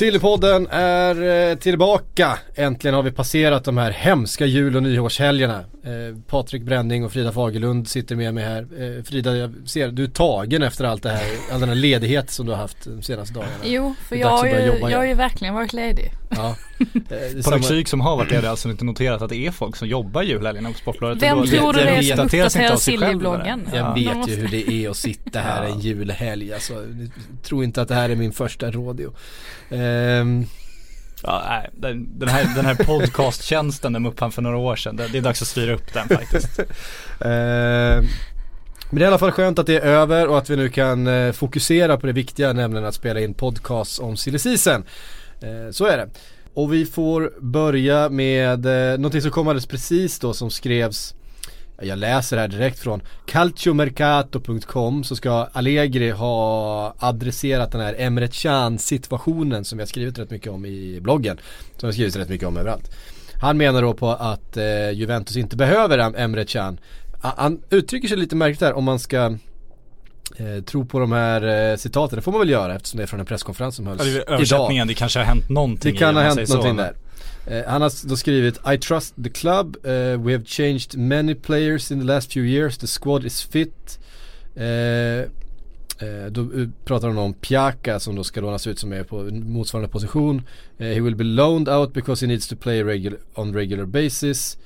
Sillypodden är eh, tillbaka. Äntligen har vi passerat de här hemska jul och nyårshelgerna. Eh, Patrik Bränning och Frida Fagerlund sitter med mig här. Eh, Frida, jag ser du är tagen efter allt det här, all den här ledighet som du har haft de senaste dagarna. Jo, för jag har, ju, jag har ju verkligen varit ledig. Ja. Eh, Parapsyk som har varit det, har jag alltså inte noterat att det är folk som jobbar julhelgen på Sportbladet. Vem tror du det är som uppdaterar bara. Jag Ja. Vet ju hur det är att sitta här en julhelg alltså. Jag tror inte att det här är min första rodeo. Ehm, Ja, nej, den, den här, den här podcasttjänsten de uppfann för några år sedan, det, det är dags att styra upp den faktiskt. Eh, Men det är i alla fall skönt att det är över och att vi nu kan eh, fokusera på det viktiga nämligen att spela in podcasts om silly season. Eh, Så är det. Och vi får börja med eh, någonting som kom alldeles precis då som skrevs jag läser här direkt från calciomercato.com så ska Allegri ha adresserat den här Emre Can situationen som jag skrivit rätt mycket om i bloggen. Som jag skrivit rätt mycket om överallt. Han menar då på att eh, Juventus inte behöver Emre Can. Han uttrycker sig lite märkligt där om man ska eh, tro på de här eh, citaten. Det får man väl göra eftersom det är från en presskonferens som hölls Ja, väl idag. översättningen, det kanske har hänt någonting Det kan ha hänt så, någonting men- där. Eh, han har då skrivit I trust the club, eh, we have changed many players in the last few years, the squad is fit. Eh, då pratar han om Pjaka som då ska lånas ut som är på motsvarande position. He will be loaned out because he needs to play regular, on regular basis.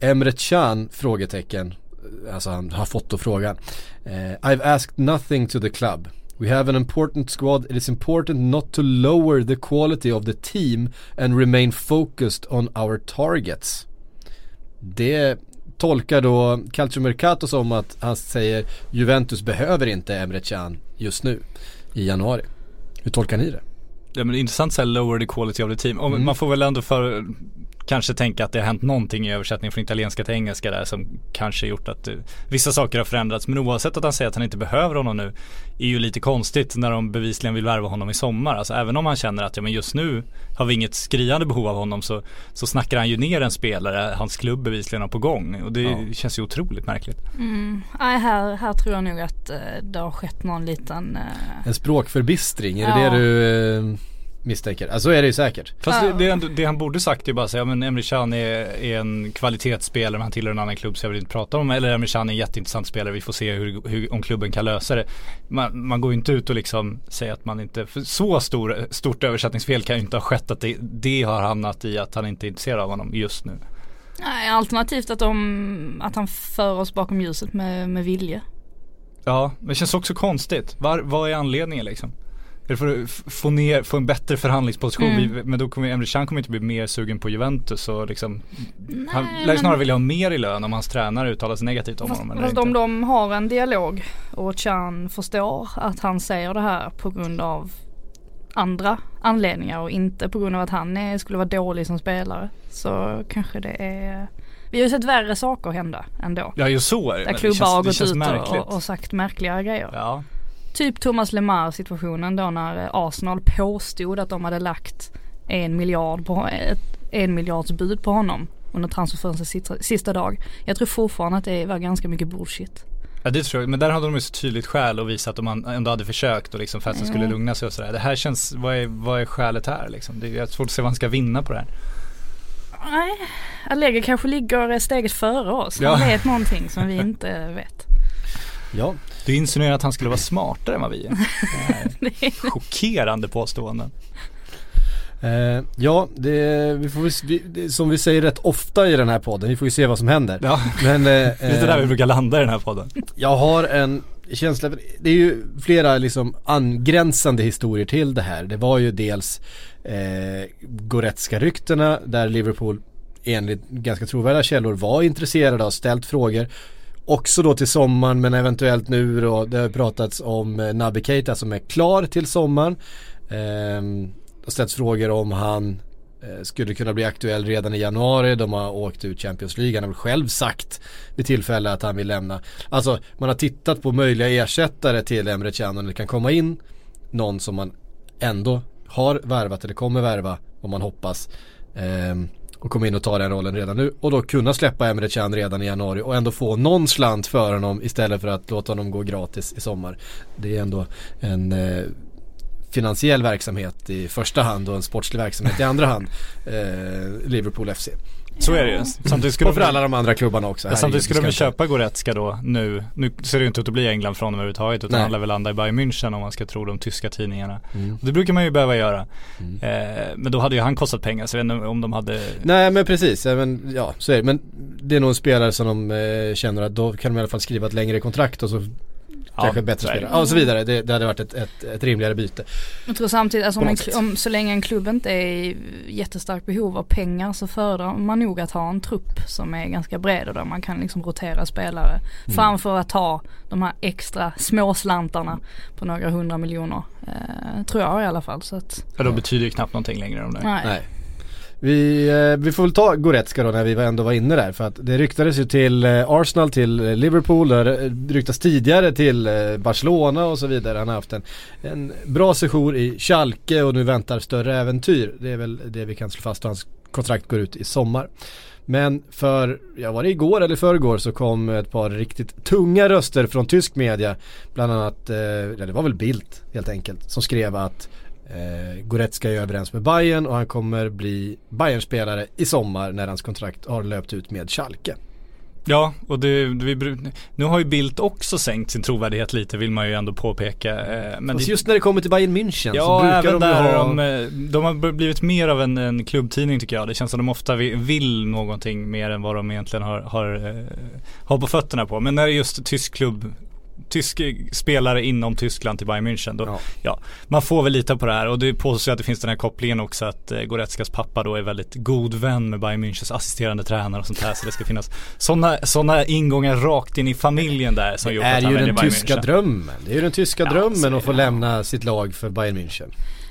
Emre Can? Frågetecken. Alltså han har fått då frågan. Eh, I've asked nothing to the club. We have an important squad. It is important not to lower the quality of the team and remain focused on our targets. Det tolkar då Calcio Mercato som att han säger Juventus behöver inte Emre Can just nu i januari. Hur tolkar ni det? Ja men intressant så här lower the quality of the team. Och Mm. man får väl ändå för kanske tänka att det har hänt någonting i översättning från italienska till engelska där som kanske gjort att eh, vissa saker har förändrats. Men oavsett att han säger att han inte behöver honom nu är ju lite konstigt när de bevisligen vill värva honom i sommar. Alltså även om han känner att ja men just nu har vi inget skriande behov av honom så, så snackar han ju ner en spelare hans klubb bevisligen har på gång. Och det Ja. känns ju otroligt märkligt. Mm. Nej, här, här tror jag nog att eh, det har skett någon liten eh, En språkförbistring, är Ja. det det du eh, misstänker? Alltså så är det ju säkert. Fast Ja. det, det, det han borde sagt är ju bara säga, men Emre Can är, är en kvalitetsspelare men han tillhör en annan klubb så jag vill inte prata om Eller Emre Can är en jätteintressant spelare, vi får se hur, hur, om klubben kan lösa det. Man, man går ju inte ut och liksom säger att man inte, för så stor, stort översättningsfel kan ju inte ha skett att det, det har hamnat i att han inte är intresserad av honom just nu. Nej, alternativt att, de, att han för oss bakom ljuset med, med vilje. Ja, men det känns också konstigt. Var, vad är anledningen liksom? Det för att få, ner, få en bättre förhandlingsposition? Mm. Vi, men då kommer Emre Can kommer inte bli mer sugen på Juventus och liksom Han Nej, lär men- snarare vilja ha mer i lön om hans tränare uttalar sig negativt om Fast, honom eller fast om de har en dialog och Chan förstår att han säger det här på grund av andra anledningar och inte på grund av att han är, skulle vara dålig som spelare så kanske det är Vi har ju sett värre saker hända ändå. Ja just så är det. Där det klubbar känns- har gått ut och, och sagt märkliga grejer. Ja. Typ Thomas Lemar situationen då när eh, Arsenal påstod att de hade lagt en miljard på, ett, en miljards bud på honom under transferfönstrets sista, sista dag. Jag tror fortfarande att det var ganska mycket bullshit. ja det tror jag, men där hade de ju så tydligt skäl att visa att de ändå hade försökt och liksom fansen skulle Ja. lugna sig och sådär. Det här känns, vad är, vad är skälet här liksom? Det är svårt att se vad han ska vinna på det här. Nej, Allegri kanske ligger steget före oss. Ja. Han vet någonting som vi inte vet. Ja. Du insinuerar att han skulle vara smartare än vad vi är. Chockerande påståenden. Eh, ja, det, vi får, vi, det, som vi säger rätt ofta i den här podden, vi får ju se vad som händer. Ja, Men, eh, lite där vi eh, brukar landa i den här podden. Jag har en känsla, det är ju flera liksom angränsande historier till det här. Det var ju dels eh, Goretzka ryktena där Liverpool enligt ganska trovärdiga källor var intresserade och ställt frågor också då till sommaren men eventuellt nu då, det har pratats om Nabi Naby Keita som är klar till sommaren. Eh, det har ställts frågor om han eh, skulle kunna bli aktuell redan i januari. De har åkt ut Champions League. Han har väl själv sagt vid tillfälle att han vill lämna. Alltså man har tittat på möjliga ersättare till Emre Can och det kan komma in någon som man ändå har värvat eller kommer värva om man hoppas. Ehm, och komma in och ta den rollen redan nu och då kunna släppa Emre Can redan i januari och ändå få någon slant för honom istället för att låta honom gå gratis i sommar. Det är ändå en eh, finansiell verksamhet i första hand och en sportslig verksamhet i andra hand. Eh, Liverpool FC. Så är det ju. Samtidigt skulle Och för alla de andra klubbarna också. Samtidigt skulle de ju köpa Goretzka då nu. Nu ser det ju inte ut att bli England från dem överhuvudtaget utan Nej. han lär väl landa i Bayern München om man ska tro de tyska tidningarna. Mm. Det brukar man ju behöva göra. Eh, men då hade ju han kostat pengar så jag vet inte om de hade Nej men precis, men, ja så är det. Men det är nog en spelare som de eh, känner att då kan de i alla fall skriva ett längre kontrakt och så kanske ett bättre det. spelare. Ja, och så vidare. Det, det hade varit ett, ett, ett rimligare byte. Jag tror samtidigt, alltså om, en, om så länge en klubb inte är i jättestarkt behov av pengar så föredrar man nog att ha en trupp som är ganska bred och där man kan liksom rotera spelare. Mm. Framför att ta de här extra småslantarna på några hundra miljoner. Eh, tror jag i alla fall. Så att, Ja då betyder ju knappt någonting längre om det. nej. Nej. Vi, eh, vi får väl ta Goretzka då när vi ändå var inne där för att det ryktades ju till eh, Arsenal, till eh, Liverpool, det eh, ryktas tidigare till eh, Barcelona och så vidare. Han har haft en, en bra session i Schalke och nu väntar större äventyr. Det är väl det vi kan slå fast och hans kontrakt går ut i sommar. Men för, ja var det igår eller förrgår så kom ett par riktigt tunga röster från tysk media. Bland annat, eh, ja det var väl Bildt helt enkelt, som skrev att Eh, Goretzka är överens med Bayern och han kommer bli Bayern-spelare i sommar när hans kontrakt har löpt ut med Schalke. Ja, och det, vi, nu har ju Bildt också sänkt sin trovärdighet lite vill man ju ändå påpeka. Eh, men det, just när det kommer till Bayern München så Ja, brukar även de där ha... de, eh, de har blivit mer av en, en klubbtidning tycker jag. Det känns som de ofta vill, vill någonting mer än vad de egentligen har, har, eh, har på fötterna på. Men när det är just tysk klubb Tysk spelare inom Tyskland till Bayern München. Då, Ja. ja. man får väl lita på det här och det påstås ju att det finns den här kopplingen också att eh, Goretzkas pappa då är väldigt god vän med Bayern Münchens assisterande tränare och sånt här. Så det ska finnas sådana såna ingångar rakt in i familjen där som Det gjort att han ju väljer den Bayern tyska München. drömmen. Det är ju den tyska Ja, drömmen är att få det. lämna sitt lag för Bayern München.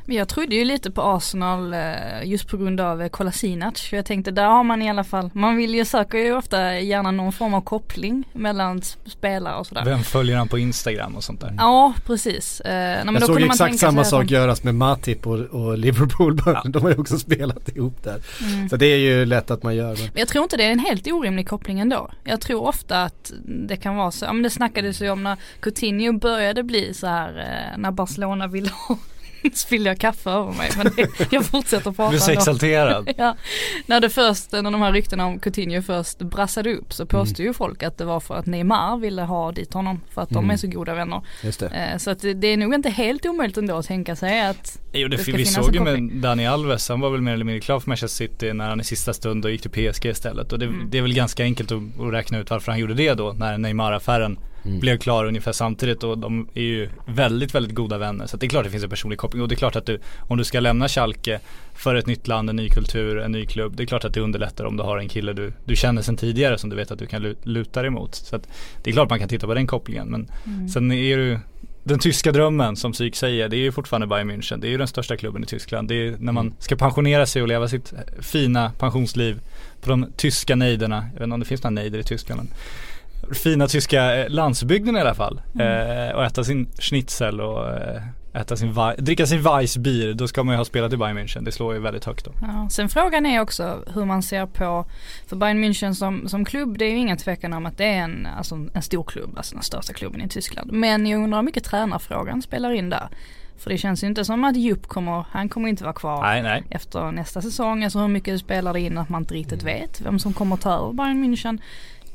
Men jag trodde ju lite på Arsenal eh, just på grund av eh, Kolasinac. För jag tänkte där har man i alla fall, man vill ju söka ju ofta gärna någon form av koppling mellan spelare och sådär. Vem följer han på Instagram och sånt där? Ja precis. Eh, nej, men Jag då såg kunde ju man exakt tänka samma sak att göras med Matip och, och Liverpool. Ja. De har ju också spelat ihop där. mm. Så det är ju lätt att man gör. Men... Men jag tror inte det är en helt orimlig koppling ändå. Jag tror ofta att det kan vara så, ja men det snackades ju om när Coutinho började bli så här när Barcelona ville ha spiller jag kaffe över mig men det, jag fortsätter prata Du blir så exalterad. Ja, när det först, när de här ryktena om Coutinho först brassade upp så påstod ju folk att det var för att Neymar ville ha dit honom för att de Mm. är så goda vänner. Just det. Eh, så att det, är nog inte helt omöjligt ändå att tänka sig att Jo, det, Det ska vi såg ju med. Dani Alves, han var väl mer eller mindre klar för Manchester City när han i sista stund och gick till PSG istället. Och det, Mm. det är väl ganska enkelt att, att räkna ut varför han gjorde det då när Neymar-affären Mm. blev klar ungefär samtidigt och de är ju väldigt, väldigt goda vänner. Så att det är klart det finns en personlig koppling och det är klart att du, om du ska lämna Schalke för ett nytt land, en ny kultur, en ny klubb. Det är klart att det underlättar om du har en kille du, du känner sedan tidigare som du vet att du kan lu- luta dig mot. Så att det är klart man kan titta på den kopplingen men mm. Sen är du den tyska drömmen som Psyk säger, det är ju fortfarande Bayern München. Det är ju den största klubben i Tyskland. Det är när man ska pensionera sig och leva sitt fina pensionsliv på de tyska nejderna. Jag vet inte om det finns några nejder i Tyskland Fina tyska eh, landsbygden i alla fall. Eh, och äta sin schnitzel och eh, äta sin dricka sin Weissbier. Då ska man ju ha spelat i Bayern München. Det slår ju väldigt högt då. Ja, sen frågan är också hur man ser på, för Bayern München som, som klubb det är ju ingen tvekan om att det är en, alltså en stor klubb, alltså den största klubben i Tyskland. Men jag undrar hur mycket tränarfrågan spelar in där. För det känns ju inte som att Jupp kommer, han kommer inte vara kvar Nej, nej. efter nästa säsong. Alltså hur mycket spelar det in att man inte riktigt vet vem som kommer ta över Bayern München.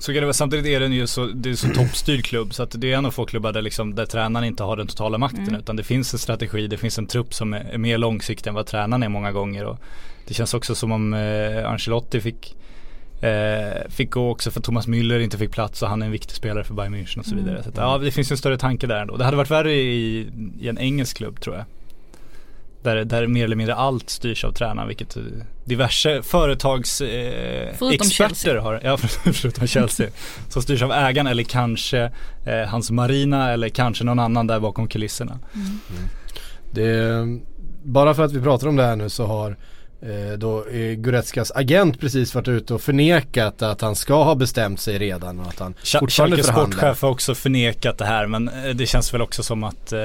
Så kan det vara, samtidigt är den ju så, det är så toppstyrd klubb så att det är en av få klubbar där liksom, där tränaren inte har den totala makten Mm. utan det finns en strategi, det finns en trupp som är, mer långsiktig än vad tränaren är många gånger och det känns också som om eh, Ancelotti fick eh, fick gå också för Thomas Müller inte fick plats och han är en viktig spelare för Bayern München och så Mm. vidare. Så att, ja, det finns en större tanke där ändå. Det hade varit värre i, i en engelsk klubb tror jag. Där, där mer eller mindre allt styrs av tränaren vilket eh, diverse företags eh, har, ja förutom Chelsea, som styrs av ägaren eller kanske eh, hans marina eller kanske någon annan där bakom kulisserna. Det, bara för att vi pratar om det här nu så har eh, då eh, Goretzkas agent precis varit ute och förnekat att han ska ha bestämt sig redan och att han Sch- fortfarande Schalkes förhandlar. sportchef har också förnekat det här men eh, det känns väl också som att eh,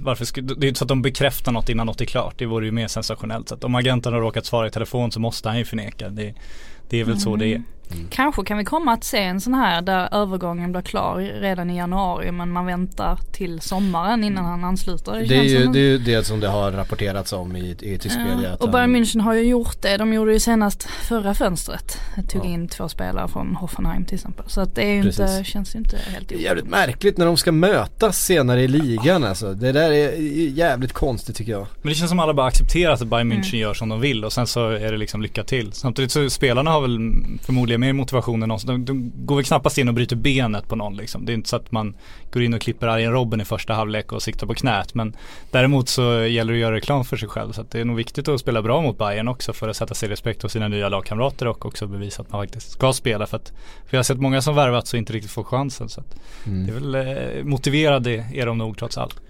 varför skulle, det är inte så att de bekräftar något innan något är klart. Det vore ju mer sensationellt. Så att om agenten har råkat svara i telefon så måste han ju förneka. Det, det är väl så det är. Kanske kan vi komma att se en sån här där övergången blir klar redan i januari men man väntar till sommaren innan han ansluter. Det är, ju, det är ju det som det har rapporterats om i, i tysk media. Ja, att och han- Bayern München har ju gjort det. De gjorde ju senast förra fönstret. Tog Ja. in två spelare från Hoffenheim till exempel. Så att det är ju inte, känns ju inte helt Det är jävligt märkligt när de ska mötas senare i ligan alltså. Det där är jävligt konstigt tycker jag. Men det känns som alla bara accepterat att Bayern München Mm. gör som de vill och sen så är det liksom lycka till. Samtidigt så spelarna har väl förmodligen mer motivation än oss. De, de går väl knappast in och bryter benet på någon liksom. Det är inte så att man går in och klipper Arjen Robben i första halvlek och siktar på knät. Men däremot så gäller det att göra reklam för sig själv. Så att det är nog viktigt att spela bra mot Bayern också för att sätta sig i respekt hos sina nya lagkamrater och också bevisa att man faktiskt ska spela. För att för jag har sett många som värvats och inte riktigt får chansen. Så att det är väl eh, motiverade är de nog trots allt.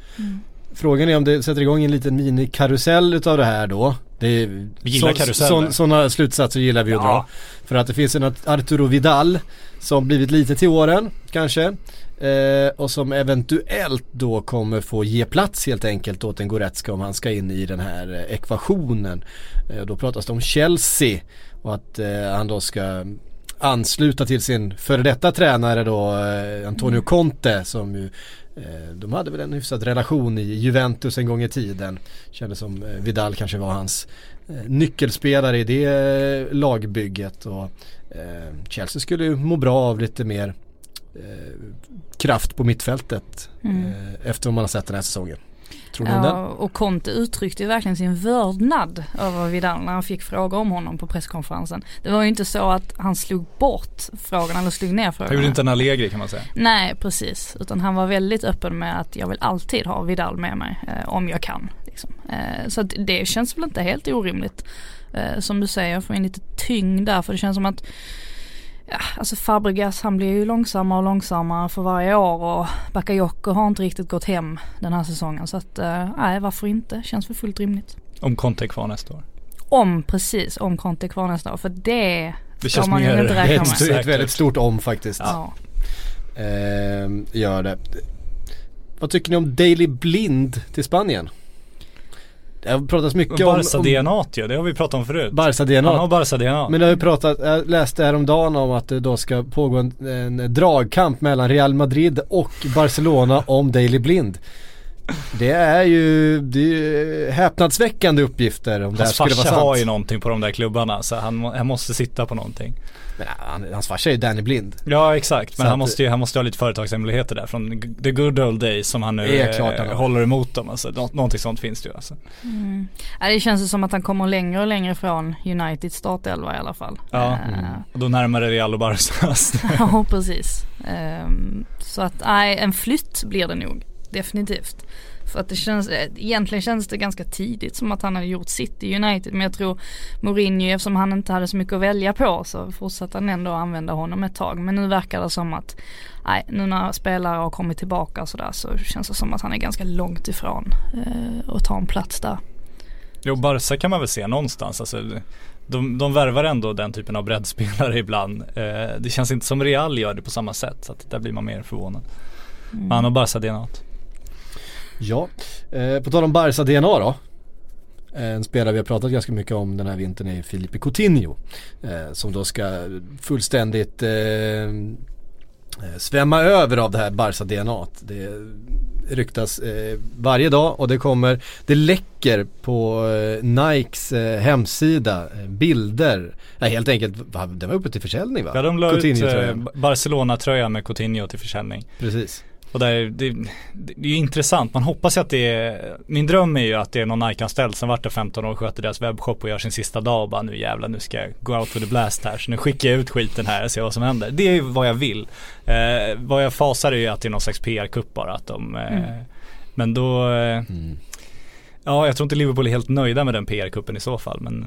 Frågan är om det sätter igång en liten minikarusell utav det här då. Det är, Vi gillar karuseller. Sådana slutsatser gillar vi att Ja. dra. För att det finns en Arturo Vidal som blivit lite till åren kanske. Eh, och som eventuellt då kommer få ge plats helt enkelt åt en Goretzka om han ska in i den här eh, ekvationen. Eh, då pratas det om Chelsea och att eh, han då ska ansluta till sin före detta tränare då eh, Antonio Conte som ju eh, de hade väl en hyfsad relation i Juventus en gång i tiden. Kändes som eh, Vidal kanske var hans nyckelspelare i det lagbygget och Chelsea skulle ju må bra av lite mer kraft på mittfältet Mm. efter vad man har sett den här säsongen. Tror om den? Ja, och Conte uttryckte ju verkligen sin vördnad över Vidal när han fick fråga om honom på presskonferensen. Det var ju inte så att han slog bort frågan eller slog ner Han frågan. gjorde inte en Allegri kan man säga. Nej precis, utan han var väldigt öppen med att jag vill alltid ha Vidal med mig eh, om jag kan. Liksom. Eh, så det känns väl inte helt orimligt. Eh, som du säger, få in lite tyngd där för det känns som att Ja, alltså Fabregas han blir ju långsammare och långsammare för varje år och Bakayoko har inte riktigt gått hem den här säsongen så att eh, nej varför inte, känns väl fullt rimligt. Om Conte är kvar nästa år. Om precis, om Conte är kvar nästa år för det, Det ska man ju inte Det är räkna ett, med. st- ett Säkert. väldigt stort om faktiskt. Ja. Eh, gör det. Vad tycker ni om Daily Blind till Spanien? Det har pratats mycket om, Barca om DNA ju, det har vi pratat om förut. Barca Han har DNA. Barca DNA. Men det har ju pratat, jag läste häromdagen om att det då ska pågå en, en dragkamp mellan Real Madrid och Barcelona om Daily Blind. Det är ju, det är ju häpnadsväckande uppgifter om det här Hans skulle vara farsa sant. har ju någonting på de där klubbarna så han, han måste sitta på någonting. Men han, hans farsa är ju Danny Blind. Ja exakt, Så men han att- måste ju han måste ha lite företagshemligheter där från the good old days som han nu klart eh, håller emot dem alltså. Nå- någonting sånt finns det ju alltså. Mm. Ja, det känns ju som att han kommer längre och längre från United startelva i alla fall. Ja, Eh, och då närmare Real och Barca. Ja precis. Ehm, så att nej en flytt blir det nog. Definitivt. För att det känns, eh, egentligen känns det ganska tidigt som att han hade gjort sitt i United. Men jag tror Mourinho eftersom han inte hade så mycket att välja på så fortsatte han ändå använda honom ett tag. Men nu verkar det som att, nej nu när spelare har kommit tillbaka och sådär så känns det som att han är ganska långt ifrån eh, att ta en plats där. Jo, Barca kan man väl se någonstans. Alltså, de, de värvar ändå den typen av breddspelare ibland. Eh, det känns inte som Real gör det på samma sätt. Så att där blir man mer förvånad. Men han har Barca DNA. Ja, eh, på tal om Barca DNA då. En spelare vi har pratat ganska mycket om den här vintern är Filipe Coutinho. Eh, som då ska fullständigt eh, eh, svämma över av det här Barca DNA. Det ryktas eh, varje dag och det kommer, det läcker på eh, Nikes eh, hemsida eh, bilder. Ja, helt enkelt, den var uppe till försäljning va? Ja, de la ut eh, Coutinho-tröjan. Barcelona-tröja med Coutinho till försäljning. Precis. Och där, det, det, det är ju intressant, man hoppas ju att det är Min dröm är ju att det är någon Nike-anställd som varit där 15 år och sköter deras webbshop och gör sin sista dag och bara nu jävlar nu ska jag go out with the blast här så nu skickar jag ut skiten här och ser vad som händer. Det är ju vad jag vill. Eh, vad jag fasar är ju att det är någon slags PR-kupp bara att de eh, Mm. Men då eh, Mm. Ja, jag tror inte Liverpool är helt nöjda med den PR-kuppen i så fall men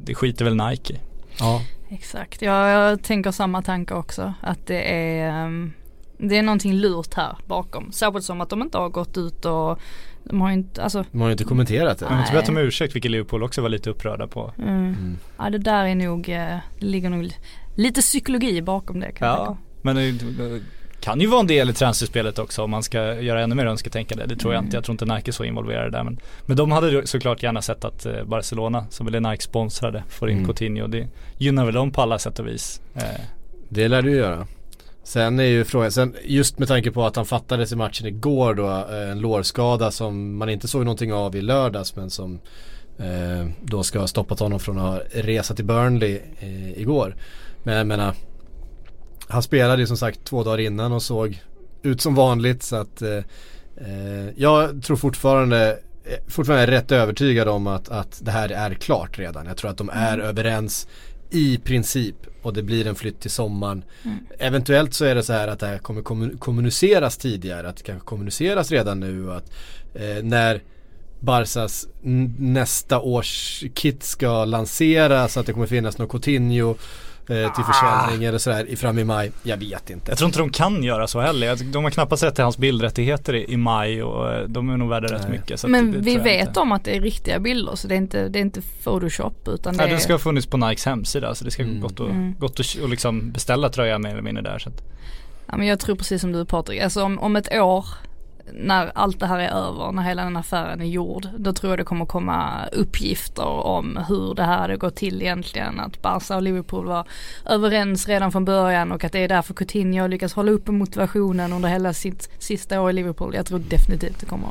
det skiter väl Nike. Ja, Exakt, ja, jag tänker samma tanke också. Att det är, ehm, det är någonting lurt här bakom. Särskilt som att de inte har gått ut och de har ju inte, alltså de har inte kommenterat det. Jag har inte bett om ursäkt vilket Liverpool också var lite upprörda på. mm. Ja det där är nog, eh, det ligger nog lite psykologi bakom det kan Ja, men det kan ju vara en del i transferspelet också om man ska göra ännu mer önsketänkande. Det tror jag Mm. inte. Jag tror inte Nike är så involverade där. Men, men de hade ju såklart gärna sett att eh, Barcelona, som väl är Nike sponsrade, får in Mm. Coutinho. Det gynnar väl dem på alla sätt och vis. Eh, Det lär du göra. Sen är ju frågan, sen just med tanke på att han fattades i matchen igår då, eh, en lårskada som man inte såg någonting av i lördags men som eh, då ska ha stoppat honom från att resa till Burnley eh, igår. Men jag menar, han spelade ju som sagt två dagar innan och såg ut som vanligt så att eh, eh, jag tror fortfarande eh, fortfarande är rätt övertygad om att, att det här är klart redan. Jag tror att de är överens i princip och det blir en flytt till sommaren. Eventuellt så är det så här att det här kommer kommu- kommuniceras tidigare, att det kanske kommuniceras redan nu att eh, när Barsas nästa års kit ska lanseras, att det kommer finnas något Coutinho till försäljning eller sådär i- fram i maj. Jag vet inte. jag tror inte de kan göra så heller. De har knappast sett till hans bildrättigheter i, i maj och eh, de är nog värda rätt Nej. mycket. Så att Men det vi vet inte. om att det är riktiga bilder så det är inte, det är inte photoshop utan det Nej, är det ska ha funnits på Nikes hemsida så det ska Mm. gått, att, Mm. gått att och liksom beställa tröjan mer eller mindre där. Så att, Ja men jag tror precis som du Patrik, alltså om, om ett år när allt det här är över, när hela den affären är gjord, då tror jag det kommer komma uppgifter om hur det här hade gått till egentligen. Att Barca och Liverpool var överens redan från början och att det är därför Coutinho lyckas hålla uppe motivationen under hela sitt sista år i Liverpool. Jag tror definitivt det kommer.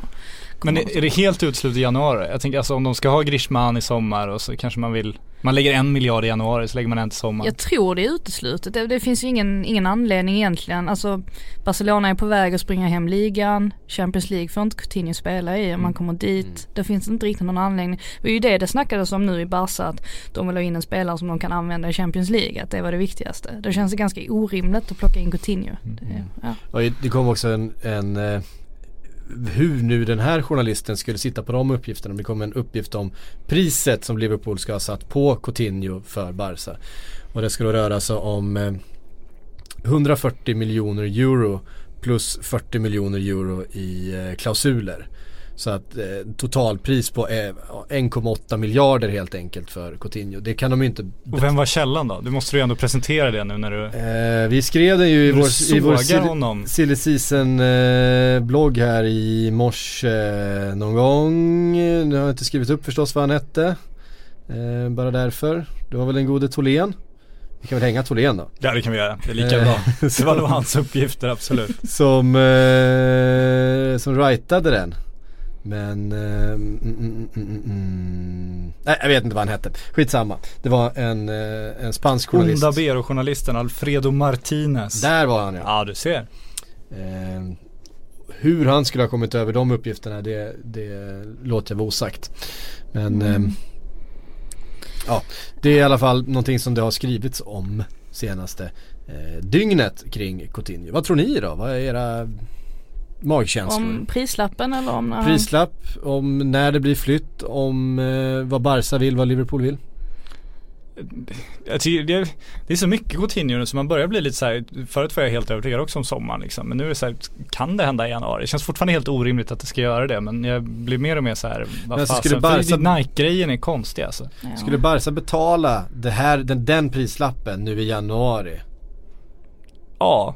Men är, är det helt utslut i januari? Jag tänker alltså om de ska ha Grishman i sommar och så kanske man vill Man lägger en miljard i januari så lägger man en till sommar. Jag tror det är uteslutet. Det, det finns ju ingen, ingen anledning egentligen. Alltså Barcelona är på väg att springa hem ligan. Champions League får inte Coutinho spela i om man kommer dit. Det finns inte riktigt någon anledning. Det är ju det det snackades om nu i Barca att de vill ha in en spelare som de kan använda i Champions League. Att det var det viktigaste. Det känns ganska orimligt att plocka in Coutinho. Det, ja. Det kom också en, en eh, hur nu den här journalisten skulle sitta på de uppgifterna. Det kom en uppgift om priset som Liverpool ska ha satt på Coutinho för Barca. Och det ska då röra sig om eh, 140 miljoner euro plus 40 miljoner euro i eh, klausuler. Så att eh, totalpris på eh, 1,8 miljarder helt enkelt för Coutinho. Det kan de ju inte Och vem var källan då? Du måste ju ändå presentera det nu när du, Eh, vi skrev det ju i vår, i vår silly, season eh, blogg här i morse eh, någon gång. Nu har jag inte skrivit upp förstås vad han hette. Eh, bara därför. Det var väl den gode Tholén. Vi kan väl hänga Tholén då. Ja det kan vi göra, det är lika Eh, bra. Det var nog hans uppgifter absolut. Som, eh, som writade den. Men, eh, mm, mm, mm, mm. Nej jag vet inte vad han hette. Skitsamma. Det var en, eh, en spansk journalist. Onda Bero-journalisten Alfredo Martinez. Där var han ja. Ja du ser. Eh, hur han skulle ha kommit över de uppgifterna det, det låter jag vara osagt. Men Mm. eh, ja, det är i alla fall någonting som det har skrivits om senaste eh, dygnet kring Coutinho. Vad tror ni då? Vad är era magkänslor? Om prislappen eller om när Prislapp, om när det blir flytt, om eh, vad Barca vill, vad Liverpool vill. Jag tycker det, det är så mycket Coutinho nu så man börjar bli lite så här. Förut var jag helt övertygad också om sommaren liksom. Men nu är det så här, kan det hända i januari? Det känns fortfarande helt orimligt att det ska göra det. Men jag blir mer och mer så här, vad Men så fasen. Barca- Nike-grejen är konstig alltså. Ja. Skulle Barca betala det här, den, den prislappen nu i januari? Ja.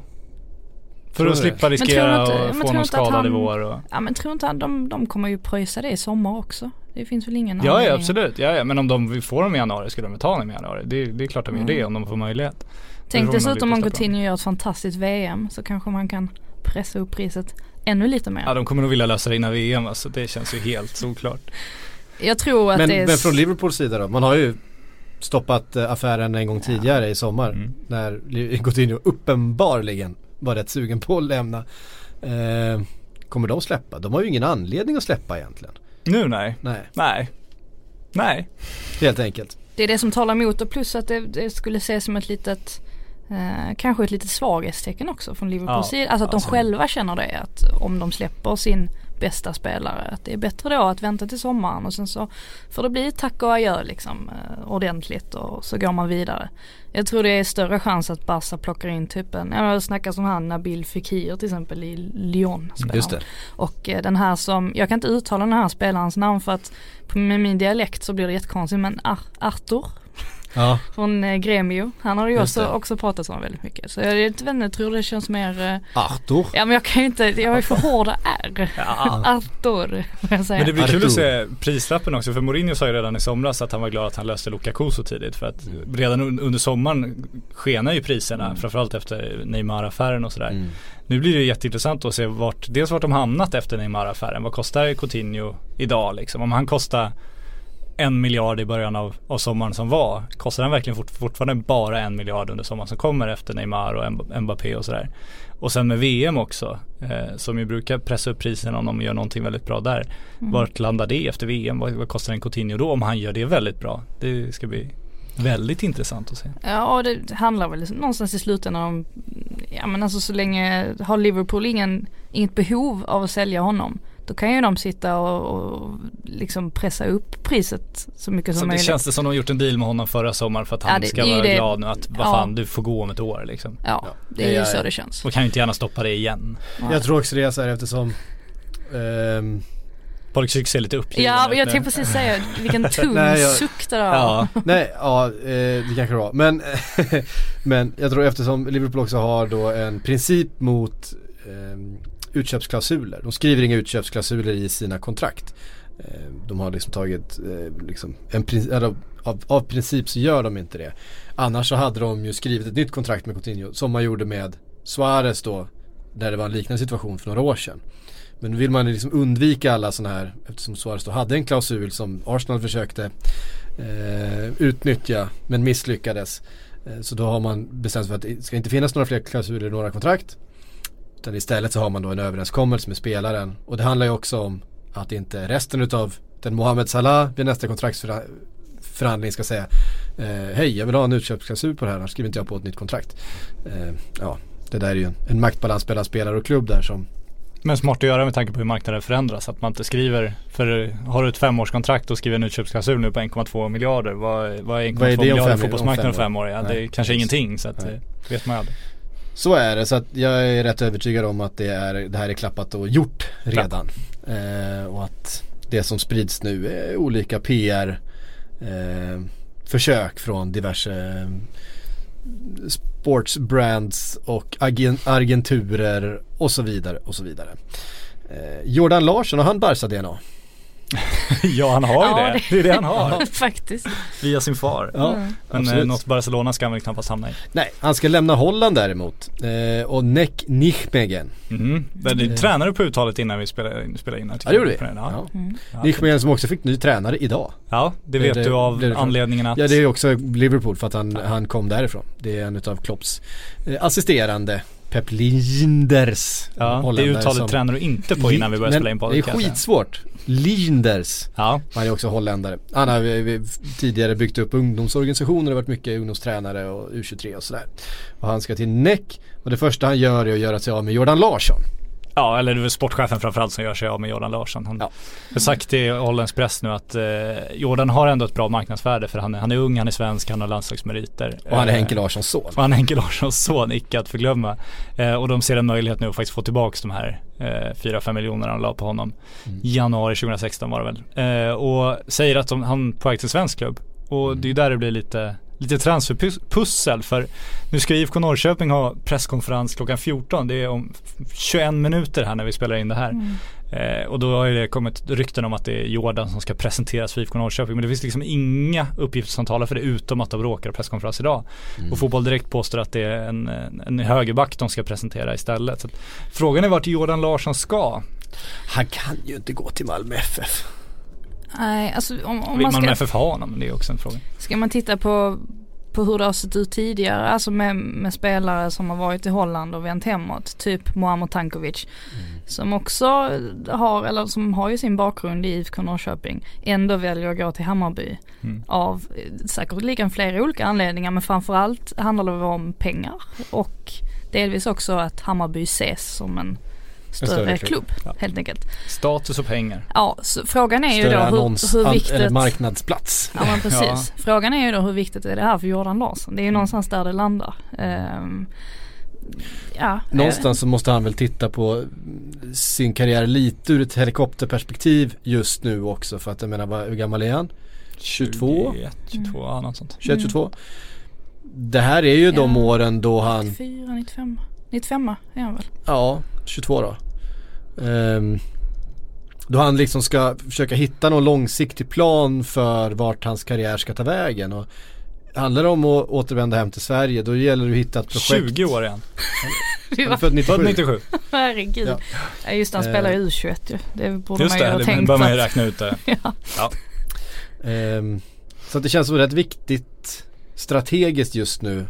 För att slippa riskera att få någon skadad i vår och... Ja men tror inte han, de, de kommer ju pröjsa det i sommar också. Det finns väl ingen Ja, ja absolut. Ja, ja. Men om de får dem i januari skulle de ta dem i januari. Det, det är klart de gör Mm. det om de får möjlighet. Tänk dessutom om. Coutinho gör ett fantastiskt VM så kanske man kan pressa upp priset ännu lite mer. Ja de kommer nog vilja lösa det innan VM alltså. Det känns ju helt såklart. Jag tror att Men, det är... men från Liverpools sida då? Man har ju stoppat eh, affären en gång tidigare i sommar. Mm. När Coutinho uppenbarligen var rätt sugen på att lämna. Eh, kommer de släppa? De har ju ingen anledning att släppa egentligen. Nu nej. Nej, Nej. Nej. helt enkelt. Det är det som talar emot och plus att det, det skulle ses som ett litet Eh, kanske ett litet svaghetstecken också från Liverpools Ja, sida. Alltså att de alltså- själva känner det att om de släpper sin bästa spelare att det är bättre då att vänta till sommaren och sen så får det bli tack och adjö liksom eh, ordentligt och så går man vidare. Jag tror det är större chans att Barca plockar in typ en, jag snackar som han Nabil Fekir till exempel i Lyon. Just det. Och eh, den här som, jag kan inte uttala den här spelarens namn för att med min dialekt så blir det jättekonstigt men Ar- Artur Ja, från eh, Gremio. Han har ju också, också pratat om väldigt mycket. Så jag vet inte, jag tror det känns mer, eh, Artur. ja men jag kan ju inte, jag har ju för hårda R. Ja. Artur, får jag säga. Men det blir kul Artur. att se prislappen också för Mourinho sa ju redan i somras att han var glad att han löste Lukaku så tidigt för att redan un- under sommaren skenar ju priserna framförallt efter Neymar-affären och sådär. Mm. Nu blir det jätteintressant att se vart, dels vart de hamnat efter Neymar-affären. Vad kostar Coutinho idag liksom? Om han kostar en miljard i början av, av sommaren som var. Kostar han verkligen fort, fortfarande bara en miljard under sommaren som kommer efter Neymar och Mb- Mbappé och sådär. Och sen med VM också, eh, som ju brukar pressa upp priserna om de gör någonting väldigt bra där. Vart landar det efter VM? Vad, vad kostar en Coutinho då om han gör det väldigt bra? Det ska bli väldigt intressant att se. Ja det handlar väl någonstans i slutändan om, ja men alltså så länge har Liverpool ingen, inget behov av att sälja honom. Då kan ju de sitta och, och liksom pressa upp priset så mycket Så som det möjligt. känns det som de har gjort en deal med honom förra sommaren för att han Ja, det- ska det vara det- glad nu att vad ja. fan du får gå om ett år liksom. Ja, det är Ja, ju ja, så ja. det känns. Och kan ju inte gärna stoppa det igen. Jag tror också det är så här eftersom ehm, Patrik Syk ser lite uppgiven Ja, jag tänkte precis säga vilken tung suck det där. Ja, Nej, ja eh, det kanske det var. Men, men jag tror eftersom Liverpool också har då en princip mot eh, utköpsklausuler. De skriver inga utköpsklausuler i sina kontrakt. Eh, de har liksom tagit, eh, liksom en eller, av, av princip så gör de inte det. Annars så hade de ju skrivit ett nytt kontrakt med Coutinho som man gjorde med Suarez då. Där det var en liknande situation för några år sedan. Men nu vill man liksom undvika alla sådana här, eftersom Suarez då hade en klausul som Arsenal försökte eh, utnyttja men misslyckades. Eh, så då har man bestämt sig för att det ska inte finnas några fler klausuler i några kontrakt. Utan istället så har man då en överenskommelse med spelaren. Och det handlar ju också om att inte resten utav den Mohamed Salah vid nästa kontraktsförhandling ska säga eh, Hej, jag vill ha en utköpsklausul på det här, annars skriver inte jag på ett nytt kontrakt. Eh, ja, det där är ju en, en maktbalans mellan spelare och klubb där som men smart att göra med tanke på hur marknaden förändras. Att man inte skriver, för har du ett femårskontrakt och skriver en utköpsklausul nu på 1,2 miljarder. Vad, vad är 1,2 Vad är det om miljarder fotbollsmarknaden om fem om fem år? Ja, det är kanske ingenting så att det vet man aldrig. Så är det, så att jag är rätt övertygad om att det, är, det här är klappat och gjort redan. Eh, och att det som sprids nu är olika PR eh, försök från diverse eh, sportsbrands och agen, agenturer och så vidare och så vidare. Eh, Jordan Larsson, har han Barca-DNA? ja han har ju Ja, det. Det är det han har. Faktiskt. Via sin far. Ja, Men eh, absolut. något Barcelona ska han väl knappast hamna i. Nej, han ska lämna Holland däremot. Eh, och Nek Nijmegen. Mm. Det tränade på uttalet innan vi spelade in, spelade in Ja det gjorde vi. Ja. Ja. Nijmegen som också fick ny tränare idag. ja, det Det- vet det- du av det- det- anledningen att Ja det är också Liverpool för att han, han kom därifrån. Det är en utav Klopps eh, assisterande Pep Linders. Ja, det uttalet tränar du inte på innan vi börjar spela in podden. Det är skitsvårt. Linders. Ja, Han är också holländare. Han har eh, eh, tidigare byggt upp ungdomsorganisationer och varit mycket ungdomstränare och U23 och sådär. Och han ska till NEC och det första han gör är att göra sig av med Jordan Larsson. Ja eller det är sportchefen framförallt som gör sig av med Jordan Larsson. Han Ja. har sagt till holländsk press nu att eh, Jordan har ändå ett bra marknadsvärde för han är, han är ung, han är svensk, han har landslagsmeriter. Och han är Eh, Henke Larssons son. Och han är Henke Larssons son, icke att förglömma. Eh, och de ser en möjlighet nu att faktiskt få tillbaka de här eh, 4-5 miljonerna de la på honom. Mm. Januari 2016 var det väl. Eh, och säger att de, han är på väg till en svensk klubb. Och Mm. det är där det blir lite, lite transferpussel. För nu ska IFK Norrköping ha presskonferens klockan 14. Det är om 21 minuter här när vi spelar in det här. Eh, och då har det kommit rykten om att det är Jordan som ska presenteras för IFK Norrköping. Men det finns liksom inga uppgifter som talar för det utom att de råkar presskonferens idag. Mm. Och Fotboll Direkt påstår att det är en, en, högerback de ska presentera istället. Så frågan är vart Jordan Larsson ska. Han kan ju inte gå till Malmö FF. Nej, alltså om, om Vill man man ska, med FF ha honom? Det är också en fråga. ska man titta på på hur det har sett ut tidigare, alltså med, med spelare som har varit i Holland och vänt hemåt, typ Muammar Tankovic. Som också har, eller som har ju sin bakgrund i IFK Norrköping, ändå väljer att gå till Hammarby. Mm. Av eh, säkerligen flera olika anledningar men framförallt handlar det om pengar och delvis också att Hammarby ses som en större, större klubb, klubb. Ja. helt enkelt. Status och pengar. Ja, så frågan är ju Större då annons, hur, hur viktigt eller marknadsplats. Ja men precis. Frågan är ju då hur viktigt är det här för Jordan Larsson? Det är ju någonstans där det landar. Ehm, ja, Någonstans så måste han väl titta på sin karriär lite ur ett helikopterperspektiv just nu också för att jag menar vad- hur gammal är han? 22? 21, 22, ja, något sånt. 21, 22? Det här är ju de Ja. åren då han, 94, 95, 95 är han väl? ja 22 då. Ehm, då han liksom ska försöka hitta någon långsiktig plan för vart hans karriär ska ta vägen. Och handlar det om att återvända hem till Sverige då gäller det att hitta ett projekt. 20 år igen. Det Han är född 97. Född 97. herregud. Ja. Ja. just det, han Eh. spelar ju U21 ju. Det borde Just man ju det, ha det tänkt bör man ju räkna ut det. ja. Ehm, så att det känns som rätt viktigt strategiskt just nu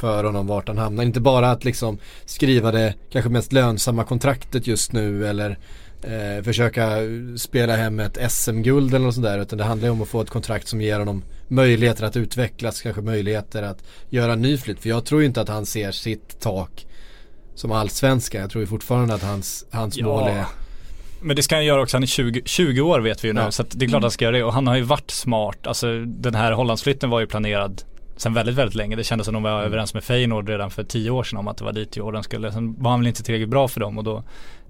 för honom vart han hamnar. Inte bara att liksom skriva det kanske mest lönsamma kontraktet just nu eller eh, försöka spela hem ett SM-guld eller något sånt där. Utan det handlar ju om att få ett kontrakt som ger honom möjligheter att utvecklas, kanske möjligheter att göra en ny flytt. För jag tror ju inte att han ser sitt tak som allsvenska. Jag tror ju fortfarande att hans, hans Ja. mål är Men det ska han göra också, han är 20, 20 år vet vi ju nu Ja. så det är klart han ska göra det och han har ju varit smart, alltså den här Hollandsflytten var ju planerad sen väldigt, väldigt länge. Det kändes som de var överens med Feyenoord redan för 10 år sedan om att det var dit Jordan skulle. Sen var han väl inte tillräckligt bra för dem och då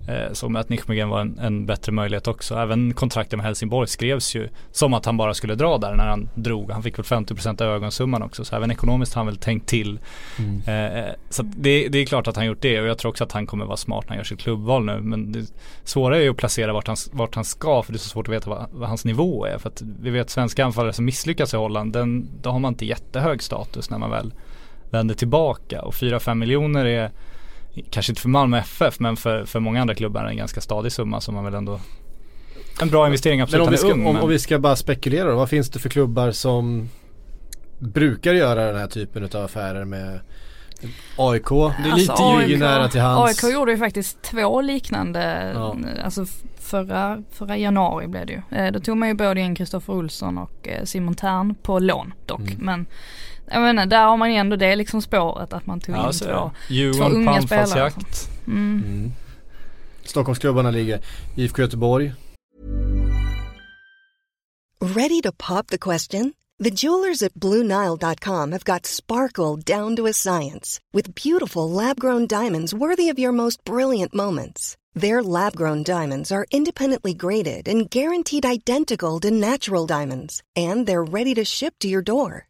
eh, såg man att Nijmegen var en, en bättre möjlighet också. Även kontraktet med Helsingborg skrevs ju som att han bara skulle dra där när han drog. Han fick väl 50% av ögonsumman också så även ekonomiskt har han väl tänkt till. Eh, så att det, det är klart att han gjort det och jag tror också att han kommer vara smart när han gör sitt klubbval nu. Men det svåra är ju att placera vart han, vart han ska för det är så svårt att veta vad, vad hans nivå är. För att vi vet svenska anfallare som misslyckas i Holland, den, då har man inte jättehög status när man väl vänder tillbaka. Och 4-5 miljoner är kanske inte för Malmö FF men för, för många andra klubbar en ganska stadig summa som man väl ändå en bra investering absolut, Men om vi, ung om, men om vi ska bara spekulera då, vad finns det för klubbar som brukar göra den här typen av affärer med AIK? Det är lite Alltså, ju AIK nära till hans. AIK gjorde ju faktiskt två liknande, Ja. alltså f- förra, förra januari blev det ju. Eh, då tog man ju både in Kristoffer Olsson och eh, Simon Tern på lån dock. Mm. Men jag menar, där har man ju ändå det liksom spåret att man tog ja, in så, två. två unga spelare. Mm. Mm. Stockholmsklubbarna ligger IFK Göteborg. Ready to pop the question? The jewelers at BlueNile.com have got sparkle down to a science with beautiful lab grown diamonds worthy of your most brilliant moments. Their lab grown diamonds are independently graded and guaranteed identical to natural diamonds, and they're ready to ship to your door.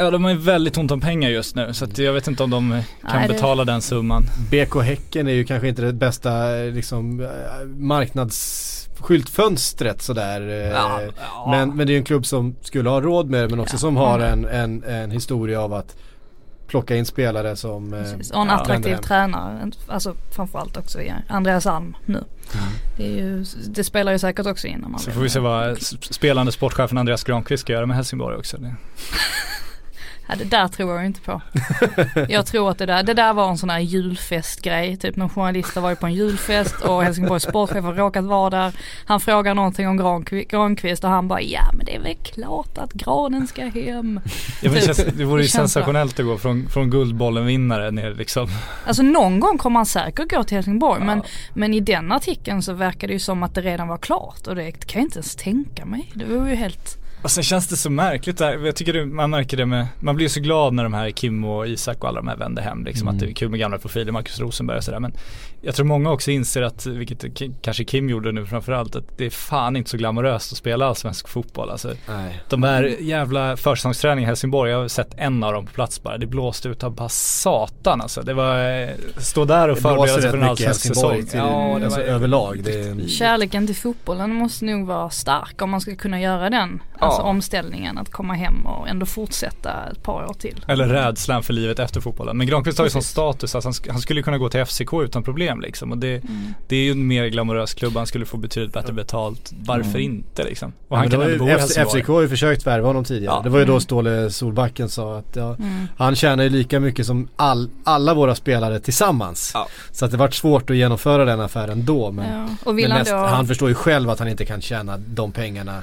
Ja de har ju väldigt ont om pengar just nu så att jag vet inte om de kan Nej, det- betala den summan. BK Häcken är ju kanske inte det bästa eh, liksom, eh, marknadsskyltfönstret sådär. eh, Ja, ja. Men, men det är ju en klubb som skulle ha råd med det men också Ja. som har en, en, en historia av att plocka in spelare som Precis. Och en Ja. attraktiv hem. tränare, alltså framförallt också Andreas Alm nu. Det, är ju, det spelar ju säkert också in man Så får vi se vad spelande sportchefen Andreas Granqvist ska göra med Helsingborg också. Det. Ja, det där tror jag inte på. Jag tror att det där, det där var en sån här julfestgrej. Typ någon journalist var ju på en julfest och Helsingborgs sportchef har råkat vara där. Han frågar någonting om Granqvist, Granqvist och han bara ja men det är väl klart att granen ska hem. Ja, men det, Typ. känns, det vore ju Det sensationellt att gå från, från Guldbollen vinnare ner liksom. Alltså någon gång kommer han säkert gå till Helsingborg men, Ja. men i den artikeln så verkar det ju som att det redan var klart och det kan jag inte ens tänka mig. Det var ju helt Och sen känns det så märkligt där, jag tycker det, man märker det med, man blir så glad när de här Kim och Isak och alla de här vänder hem liksom Mm. att det är kul med gamla profiler, Marcus Rosenberg och sådär men jag tror många också inser att, vilket kanske Kim gjorde nu framförallt, att det är fan inte så glamoröst att spela allsvensk fotboll alltså. Nej. De här jävla försäsongsträningarna i Helsingborg, jag har sett en av dem på plats bara. Det blåste ut av bara satan alltså. Det var, eh, stå där och förbereda sig för en allsvensk säsong. till, Ja, det alltså, var överlag. Det är en, Kärleken till fotbollen måste nog vara stark om man ska kunna göra den Alltså Ja. omställningen att komma hem och ändå fortsätta ett par år till. Eller rädslan för livet efter fotbollen. Men Granqvist har ju sån status att han, sk- han skulle kunna gå till FCK utan problem liksom. Och det, Mm. det är ju en mer glamorös klubb, han skulle få betydligt bättre betalt. Varför inte liksom? Och Ja, han kan ändå ju, bo i Helsingborg. FCK har ju försökt värva honom tidigare. Ja. Det var ju då Mm. Ståle Solbacken sa att ja, Mm. han tjänar ju lika mycket som all, alla våra spelare tillsammans. Ja. Så att det var svårt att genomföra den affären då. Men, Ja. Och vill men han näst, då, han förstår ju själv att han inte kan tjäna de pengarna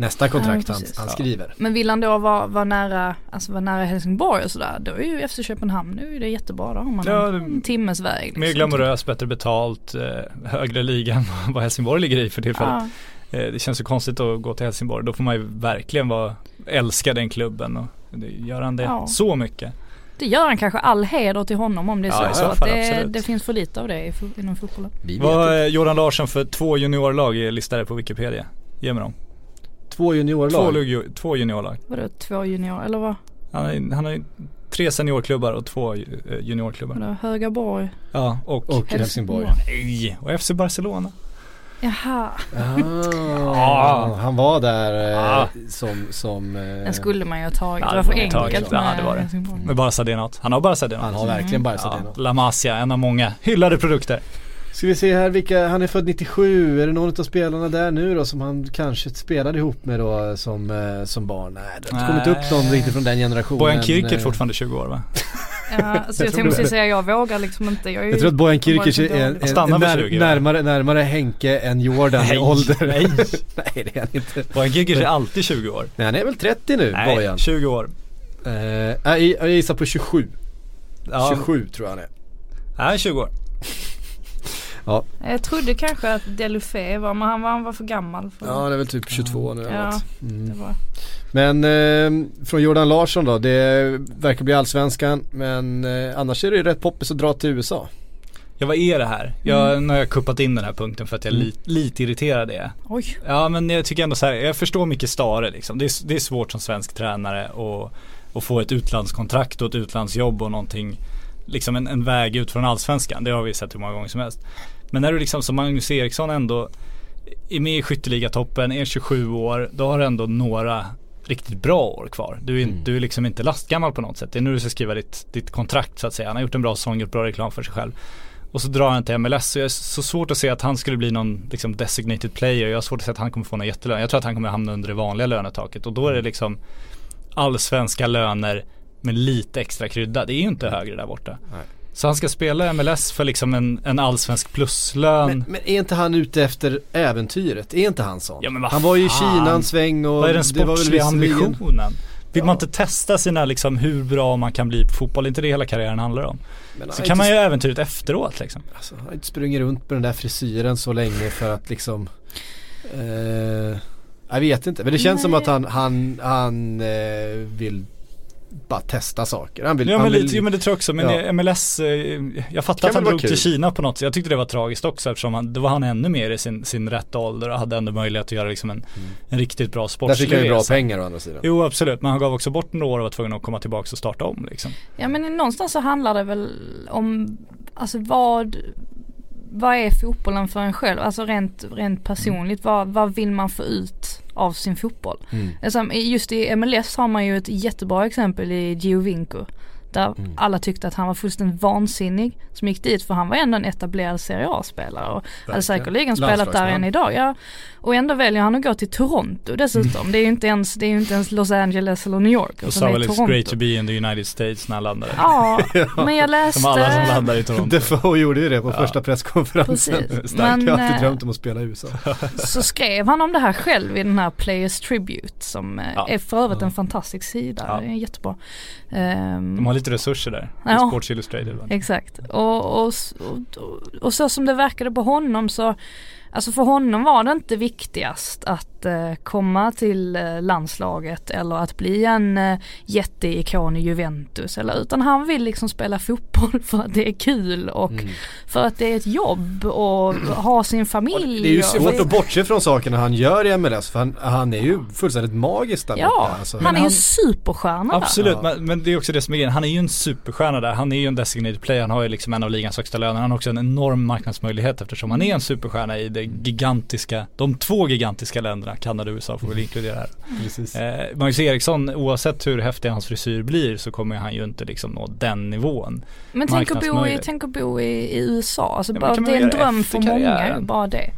nästa kontrakt Ja, han, han Ja. skriver. men vill han då vara, vara nära, alltså vara nära Helsingborg och sådär, då är ju FC Köpenhamn, nu är det jättebra. Då har man Ja, en, timmes väg. Liksom. Mer glamorös, bättre betalt, eh, högre liga än vad Helsingborg ligger i för tillfället. Ja. Eh, det känns ju konstigt att gå till Helsingborg. Då får man ju verkligen vara, älska den klubben och gör han det Ja. så mycket? Det gör han kanske all heder till honom om det är Ja, så. så fall, det, det finns för lite av det inom fotbollen. Vad Jordan Larsson för två juniorlag är listade på Wikipedia? Ge mig dem. Två juniorlag. Två, lugio- två juniorlag. Vadå två juniorer eller vad? Han har, han har tre seniorklubbar och två eh, juniorklubbar. Vadå Högaborg? Ja, och, Och Helsingborg. nej, och FC Barcelona. Jaha, Ah, han var där eh, Ah. som, som eh, den skulle man ju ha tagit. Ja, det var för enkelt taget. Ja, med det var det. Helsingborg. Med Barca Denat. Han har Barca Denat. han har verkligen bara Ja, ja. La Masia, en av många hyllade produkter. Ska vi se här vilka, han är född 97, är det någon av spelarna där nu då som han kanske spelade ihop med då som, eh, som barn? Nej det har inte kommit upp någon riktigt från den generationen. Bojan Kirker Eh, fortfarande 20 år va? Ja, alltså jag tror tänkte det. säga jag vågar liksom inte. Jag, är Jag tror att Bojan så är, är, Stannar är när, 20, va? närmare, närmare Henke än Jordan i Nej, ålder. nej. nej det är han inte. Bojan Kirker är alltid 20 år. Nej han är väl 30 nu Nej, Bojan? 20 år. Eh, jag, jag gissar på 27. Ja, 27 tror jag han är. Nej, 20 år. Jag trodde kanske att Delufé var, men han var, han var för gammal. För, Ja det är väl typ 22 nu Ja. något. det Mm. var. Men eh, från Jordan Larsson då, det verkar bli allsvenskan men eh, annars är det ju rätt poppis att dra till USA. Ja vad är det här? Jag, Nu har jag kuppat in den här punkten för att jag är li, lite irriterad är. Oj. Ja men jag tycker ändå så här, jag förstår mycket Stare liksom. Det är, det är svårt som svensk tränare att, att få ett utlandskontrakt och ett utlandsjobb och någonting Liksom en, en väg ut från allsvenskan. Det har vi sett hur många gånger som helst. Men när du liksom som Magnus Eriksson ändå är med i skytteligatoppen, är 27 år, då har du ändå några riktigt bra år kvar. Du är, Mm. du är liksom inte lastgammal på något sätt. Det är nu du ska skriva ditt, ditt kontrakt så att säga. Han har gjort en bra säsong, gjort bra reklam för sig själv. Och så drar han till MLS så jag är så svårt att se att han skulle bli någon liksom designated player. Jag har svårt att se att han kommer få någon jättelön. Jag tror att han kommer hamna under det vanliga lönetaket och då är det liksom allsvenska löner med lite extra krydda. Det är ju inte högre där borta. Nej. Så han ska spela MLS för liksom en, en allsvensk pluslön. Men, men är inte han ute efter äventyret? Är inte han sån? Ja, men han var ju i. Kina en sväng och Vad är den sportsliga ambitionen? Vill Ja. man inte testa sina liksom hur bra man kan bli på fotboll? Inte det hela karriären handlar om. Men Så kan man ju äventyret efteråt liksom. Alltså, han har inte sprungit runt med den där frisyren så länge för att liksom eh, Jag vet inte men det känns som Nej. att han, han, han eh, vill bara testa saker. Han vill, Ja han men, vill, lite, jo, men det tror jag också. Men Ja. MLS, eh, jag fattar att han drog till kul. Kina på något sätt. Jag tyckte det var tragiskt också eftersom han, då var han ännu mer i sin, sin rätta ålder och hade ändå möjlighet att göra liksom en, en riktigt bra Där sportslig fick han ju bra pengar å andra sidan. Jo absolut, men han gav också bort några år och var tvungen att komma tillbaka och starta om liksom. Ja men någonstans så handlar det väl om, alltså vad, vad är fotbollen för en själv? Alltså rent, rent personligt, vad, vad vill man få ut av sin fotboll? Mm. Alltså, just i MLS har man ju ett jättebra exempel i Giovinco. Där Mm. alla tyckte att han var fullständigt vansinnig som gick dit för han var ändå en etablerad Serie A-spelare och hade säkerligen spelat där än idag. Ja. Och ändå väljer han att gå till Toronto dessutom. Det är ju inte ens, det är ju inte ens Los Angeles eller New York. Och utan sa det är väl it's great to be in the United States när han landade. Ja, men jag läste Som alla som landar i Toronto. Defoe gjorde ju det på Ja. första presskonferensen. Precis. Stark, jag har alltid eh, drömt om att spela i USA. så skrev han om det här själv i den här Players Tribute som eh, Ja. är för övrigt en fantastisk sida. Ja. Det är jättebra. De har lite resurser där. Ja. Sports Illustrated va? Exakt. Och, och, och, och så som det verkade på honom så Alltså för honom var det inte viktigast att eh, komma till eh, landslaget eller att bli en eh, jätteikon i Juventus eller utan han vill liksom spela fotboll för att det är kul och Mm. för att det är ett jobb och ha sin familj. Det är ju svårt att bortse från sakerna han gör i MLS för han, han är ju fullständigt magisk där Ja, borta. Alltså. han är ju han- superstjärna där. Absolut, Ja. men, men det är också det som är grejen. Han är ju en superstjärna där. Han är ju en designated player. Han har ju liksom en av ligans högsta löner. Han har också en enorm marknadsmöjlighet eftersom han är en superstjärna i det gigantiska, de två gigantiska länderna, Kanada och USA får vi inkludera här. Precis. Eh, Magnus Eriksson, oavsett hur häftig hans frisyr blir så kommer han ju inte liksom nå den nivån. Men tänk att, bo i, tänk att bo i, i USA, alltså Ja, bara, det är en dröm för många, karriären? bara det.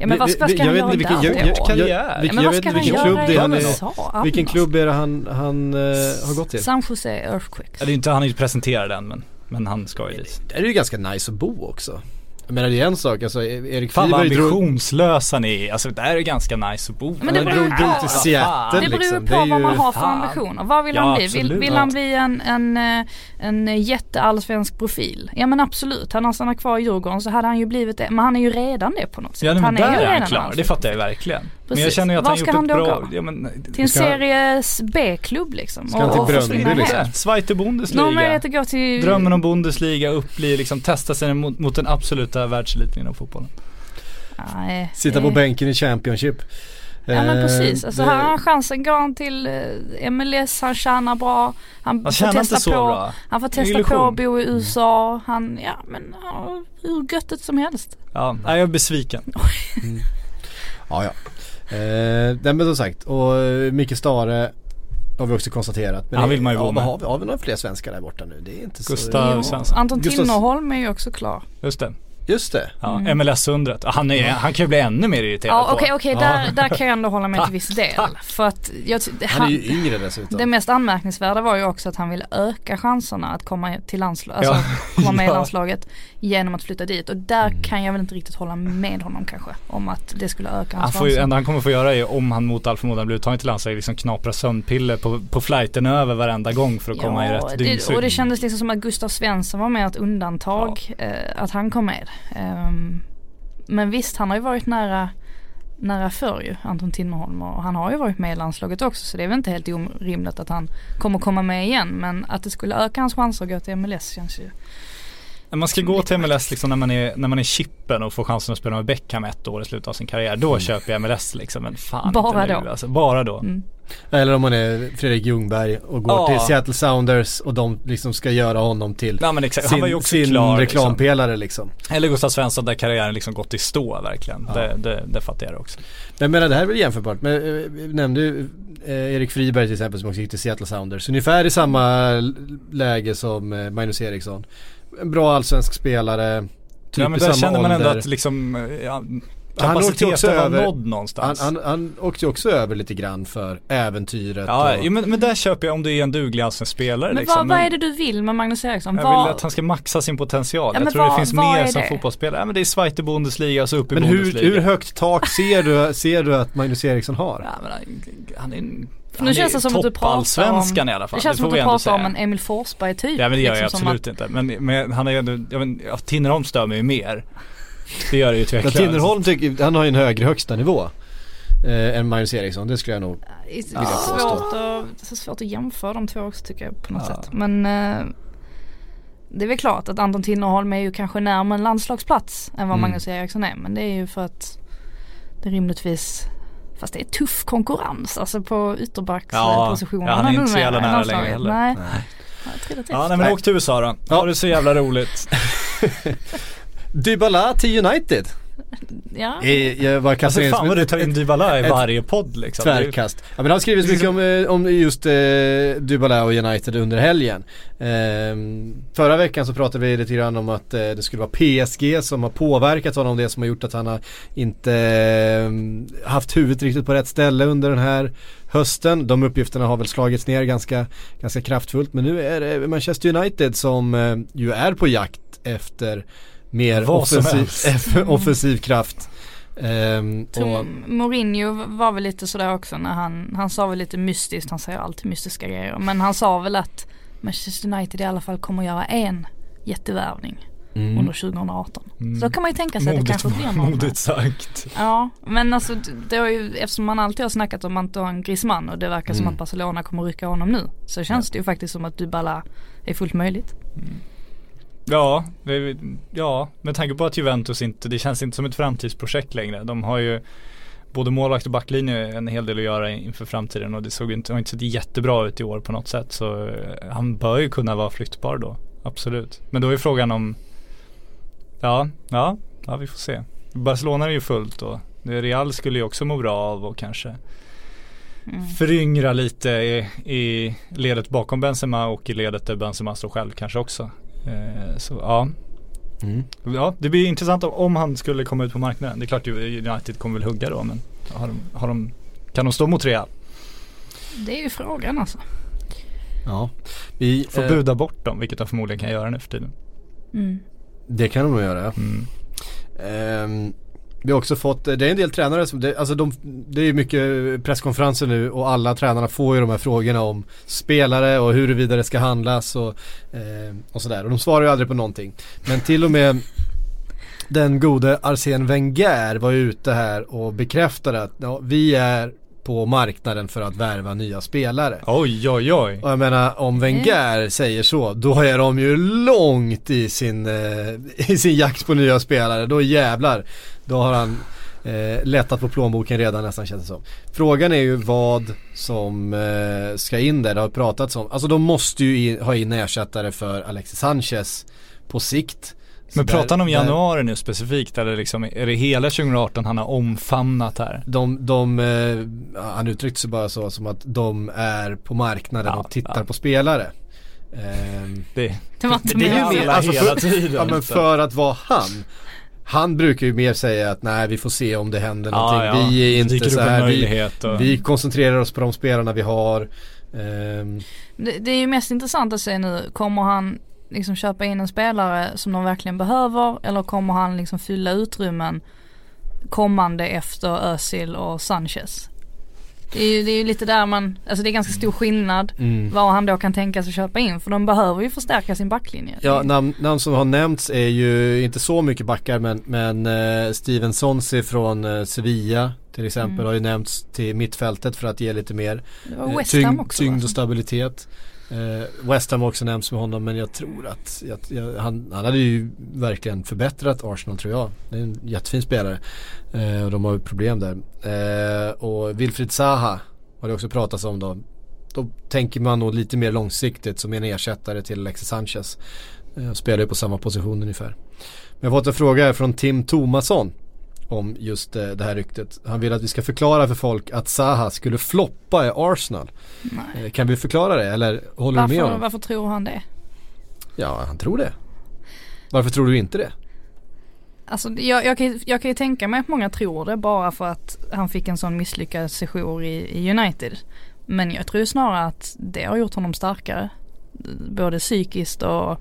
Ja men vad, Vi- vad vi- ska jag han vet göra inte vilken- där jag- jag- Karriär. Ja, vilken- men vad ska han göra klubb det är han i är USA Vilken klubb är det han, han eh, har gått till? San Jose Earthquakes. Ja, det är inte, han är ju inte presenterad än men, men han ska ju dit. Där är det ju ganska nice att bo också. Jag menar det är en sak, alltså Erik Fan vad ambitionslösa ni är, alltså det här är ganska nice att bo Men det beror drog, ju till Seattle Det beror liksom. på Det är vad man har för fan. ambitioner. Vad vill Ja, han bli? Vill, absolut. vill han bli en, en, eh, en jätteallsvensk profil? Ja men absolut. Han stannat kvar i Djurgården så hade han ju blivit det. Men han är ju redan det på något sätt. Ja men han där ju är han redan klar, det fattar jag profil. Verkligen. Men jag Precis. känner ju att Var han ska gjort han ett bra, gå? ja, men, Till en Ska- series B-klubb liksom. Ska han till försvinna liksom? Zweite Någon Bundesliga. möjlighet att gå till... Drömmen om Bundesliga upp blir liksom testa sig mot, mot den absoluta världseliten inom fotbollen. Nej, Sitta på bänken i Championship. Ja men Eh, precis. Alltså det- här har han chansen. Går han till eh, MLS, han tjänar bra. Han, Han får tjänar testa inte så på, bra. Han får testa Illusion. på att bo i USA. Han, ja men ja, hur göttet som helst. Ja, nej, jag är besviken. Ja ja. Eh, nej men som sagt och eh, Micke Stare har vi också konstaterat. Men Han vill man ju ja, med. Har vi, har vi några fler svenskar där borta nu? Det är inte så... Gustav Jo, Svensson. Anton Tinnerholm är ju också klar. Just det. Just det. Ja, MLS-undret. Han, är, han kan ju bli ännu mer irriterad Ja på. okej okej där, där kan jag ändå hålla med till viss del. För att jag, ty- Han är han, ju yngre dessutom. det mest anmärkningsvärda var ju också att han ville öka chanserna att komma till landslaget, Ja. alltså komma med i Ja. landslaget genom att flytta dit. Och där kan jag väl inte riktigt hålla med honom kanske. Om att det skulle öka Han hans får ju, chanser. enda han kommer få göra är om han mot all förmodan blir uttagen till landslaget liksom knapra sömnpiller på, på flighten över varenda gång för att komma i rätt det, dygnsrytm. och det kändes liksom som att Gustav Svensson var med ett undantag, eh, att han kom med. Ehm, men visst, han har ju varit nära, nära förr ju, Anton Tinnerholm och han har ju varit med i landslaget också så det är väl inte helt orimligt att han kommer komma med igen men att det skulle öka hans chanser att gå till MLS känns ju man ska gå till MLS liksom när man är, när man är chippen och får chansen att spela med Beckham ett år i slutet av sin karriär. Då köper jag MLS liksom. Men fan Bara inte nu, då. Alltså. Bara då. mm. Eller om man är Fredrik Ljungberg och går Ja. till Seattle Sounders och de liksom ska göra honom till Ja men exakt, han var ju sin, också sin klar liksom. reklampelare liksom. Eller Gustav Svensson där karriären liksom gått i stå verkligen. Det, det, det fattar jag också. Jag menar det här är väl jämförbart. Men eh, vi nämnde ju eh, Erik Friberg till exempel som också gick till Seattle Sounders. Ungefär i samma läge som eh, Magnus Eriksson. En bra allsvensk spelare. Typ ja men i där samma känner man ändå ålder. att liksom ja, Han åkte också över- nådd han, någonstans. han, han åkte ju också över lite grann för äventyret. ja, och, men, men där köper jag om du är en duglig allsvensk spelare Men liksom. vad, vad är det du vill med Magnus Eriksson? Jag Vad- vill att han ska maxa sin potential. Ja, men jag tror vad- det finns mer som det? fotbollsspelare. Ja, men det är Zweite Bundesliga och så upp i men hur, Bundesliga. hur högt tak ser du, ser du att Magnus Eriksson har? Ja, men han, han är en nu känns det som att du pratar om, i alla fall. det känns som får att du pratar om en Emil Forsberg typ. Ja men det gör jag liksom, som absolut inte. Men, men han är ju ändå, jag men, ja, Tinnerholm stör mig ju mer. Det gör det ju Men tveklöst. Tinnerholm tycker, han har ju en högre högsta nivå. Eh, än Magnus Eriksson, det skulle jag nog är jag påstå. svårt att, det är svårt att jämföra de två också tycker jag på något Ja. sätt. Men eh, det är väl klart att Anton Tinnerholm är ju kanske närmare en landslagsplats än vad Mm. Magnus Eriksson är. Men det är ju för att det rimligtvis Fast det är tuff konkurrens alltså på ytterbackspositionerna Ja, ja, han är inte så jävla i nära längre heller. Nej. Nej. Ja nej men åk till USA då. Ja. Ha det så jävla roligt. Dybala till United. Ja. Eh, jag var Alltså fan vad du tar in Dybala i ett varje podd liksom. Tvärkast. Ja men det har skrivits mycket om, eh, om just eh, Dybala och United under helgen. Ehm, förra veckan så pratade vi lite grann om att eh, det skulle vara PSG som har påverkat honom. Det som har gjort att han har inte eh, haft huvudet riktigt på rätt ställe under den här hösten. De uppgifterna har väl slagits ner ganska, ganska kraftfullt. Men nu är det Manchester United som eh, ju är på jakt efter mer som offensiv, offensiv kraft. Tror och, Mourinho var väl lite sådär också när han, han sa väl lite mystiskt, han säger alltid mystiska grejer. Men han sa väl att Manchester United i alla fall kommer göra en jättevärvning mm. under 2018. Mm. Så då kan man ju tänka sig att det kanske blir någon. modigt sagt. Ja, men alltså det- har ju, eftersom man alltid har snackat om Antoine Griezmann och det verkar som Mm. att Barcelona kommer rycka honom nu. Så känns det ju faktiskt som att Dybala är fullt möjligt. Ja, ja, med tanke på att Juventus inte, det känns inte som ett framtidsprojekt längre. De har ju både målvakt och backlinje en hel del att göra inför framtiden och det såg inte, har inte sett jättebra ut i år på något sätt. Så eh, han bör ju kunna vara flyttbar då, absolut. Men då är frågan om, ja, ja, ja vi får se. Barcelona är ju fullt och Real skulle ju också må bra av och kanske Mm. föryngra lite i, i ledet bakom Benzema och i ledet där Benzema står själv kanske också. Eh, så ja. Mm. ja, det blir intressant om- om han skulle komma ut på marknaden. Det är klart ju United kommer väl hugga då men har de, har de, kan de stå mot Real? Det är ju frågan alltså. Ja. Vi, Får eh, buda bort dem, vilket de förmodligen kan göra nu för tiden. Mm. Det kan de nog göra. Mm. Ehm, vi har också fått, eh, det är en del tränare som, det, alltså de, det är ju mycket presskonferenser nu och alla tränarna får ju de här frågorna om spelare och huruvida det ska handlas och, eh, och sådär. Och de svarar ju aldrig på någonting. Men till och med den gode Arsene Wenger var ju ute här och bekräftade att ja, vi är på marknaden för att värva nya spelare. Oj oj oj. Och jag menar om Wenger säger så, då är de ju långt i sin, eh, i sin jakt på nya spelare. Då jävlar, då har han eh, lättat på plånboken redan nästan känns det som. Frågan är ju vad som eh, ska in där, det har pratats om. Alltså de måste ju in, ha in ersättare för Alexis Sanchez på sikt. Men där- pratar han om där- januari nu specifikt eller liksom, är det hela 2018 han har omfamnat här? De, de eh, han uttryckte sig bara så som att de är på marknaden Ja, och tittar ja. på spelare. Ehm, Det, Det var inte det är mer. ju hela, Alltså, hela tiden. Ja men för att vara han. Han brukar ju mer säga att nej vi får se om det händer någonting. ja, ja. Vi är inte så här. Vi, möjlighet och- vi koncentrerar oss på de spelarna vi har. Ehm, Det, det är ju mest intressant att se nu, kommer han liksom köpa in en spelare som de verkligen behöver eller kommer han liksom fylla utrymmen kommande efter Özil och Sanchez? Det är ju, det är ju lite där man, alltså det är ganska stor skillnad mm. vad han då kan tänka sig köpa in för de behöver ju förstärka sin backlinje. Ja, namn, namn som har nämnts är ju inte så mycket backar men, men eh, Steven Sonsi från eh, Sevilla till exempel Mm. har ju nämnts till mittfältet för att ge lite mer eh, tyngd, också. tyngd och stabilitet. Eh, West Ham också nämns med honom men jag tror att jag, jag, han, han hade ju verkligen förbättrat Arsenal tror jag. Det är en jättefin spelare. Eh, och de har ju problem där. Eh, och Wilfried Zaha har det också pratats om då. Då tänker man nog lite mer långsiktigt som en ersättare till Alexis Sanchez. Eh, spelar ju på samma position ungefär. Men jag har fått en fråga här från Tim Tomasson om just eh, det här ryktet. Han vill att vi ska förklara för folk att Zaha skulle floppa i Arsenal. Nej. Eh, Kan vi förklara det eller håller du med Varför, honom? varför tror han det? Ja, han tror det. Varför tror du inte det? Alltså jag, jag, kan, jag kan ju tänka mig att många tror det bara för att han fick en sån misslyckad sejour i, i United. Men jag tror snarare att det har gjort honom starkare. Både psykiskt och,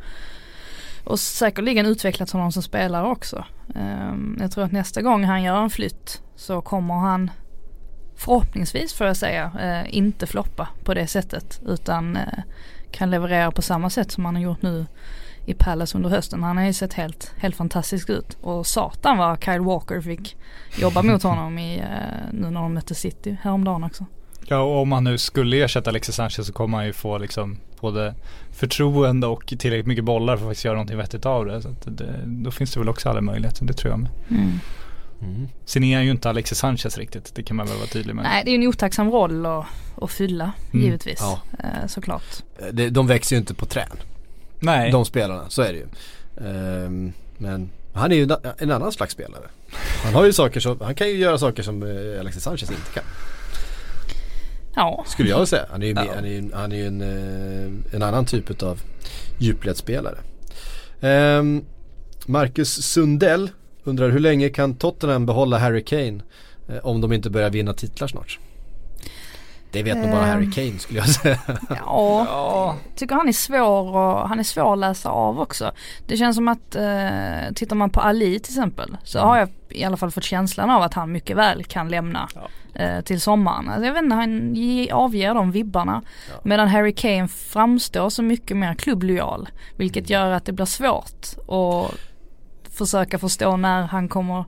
och säkerligen utvecklat honom som spelare också. Ehm, jag tror att nästa gång han gör en flytt så kommer han förhoppningsvis får jag säga eh, inte floppa på det sättet utan eh, kan leverera på samma sätt som han har gjort nu i Palace under hösten. Han har ju sett helt, helt fantastisk ut. Och satan vad Kyle Walker fick jobba mot honom i, eh, nu när de mötte City häromdagen också. Ja och om han nu skulle ersätta Alexis Sanchez så kommer han ju få liksom både förtroende och tillräckligt mycket bollar för att faktiskt göra någonting vettigt av det. Så att det då finns det väl också alla möjligheter, det tror jag med. Mm. Sen är han ju inte Alexis Sanchez riktigt, det kan man väl vara tydlig med. Nej det är ju en otacksam roll att, att fylla Mm. givetvis. Ja. Eh, såklart. Eh, de växer ju inte på trän. Nej. De spelarna, så är det ju. Ehm, men han är ju en- en annan slags spelare. Han har ju saker som, han kan ju göra saker som eh, Alexis Sanchez inte kan. Ja. Skulle jag säga. Han är ju, Ja. han är han är en, eh, en annan typ av djupledsspelare. Um, Marcus Sundell undrar hur länge kan Tottenham behålla Harry Kane eh, om de inte börjar vinna titlar snart? Det vet nog bara. Harry Kane skulle jag säga. Ja, Ja. tycker han är svår och han är svår att läsa av också. Det känns som att eh, tittar man på Ali till exempel så har jag i alla fall fått känslan av att han mycket väl kan lämna eh, till sommaren. Alltså jag vet inte, han ge, avger de vibbarna. Medan Harry Kane framstår så mycket mer klubblojal. Vilket gör att det blir svårt att försöka förstå när han kommer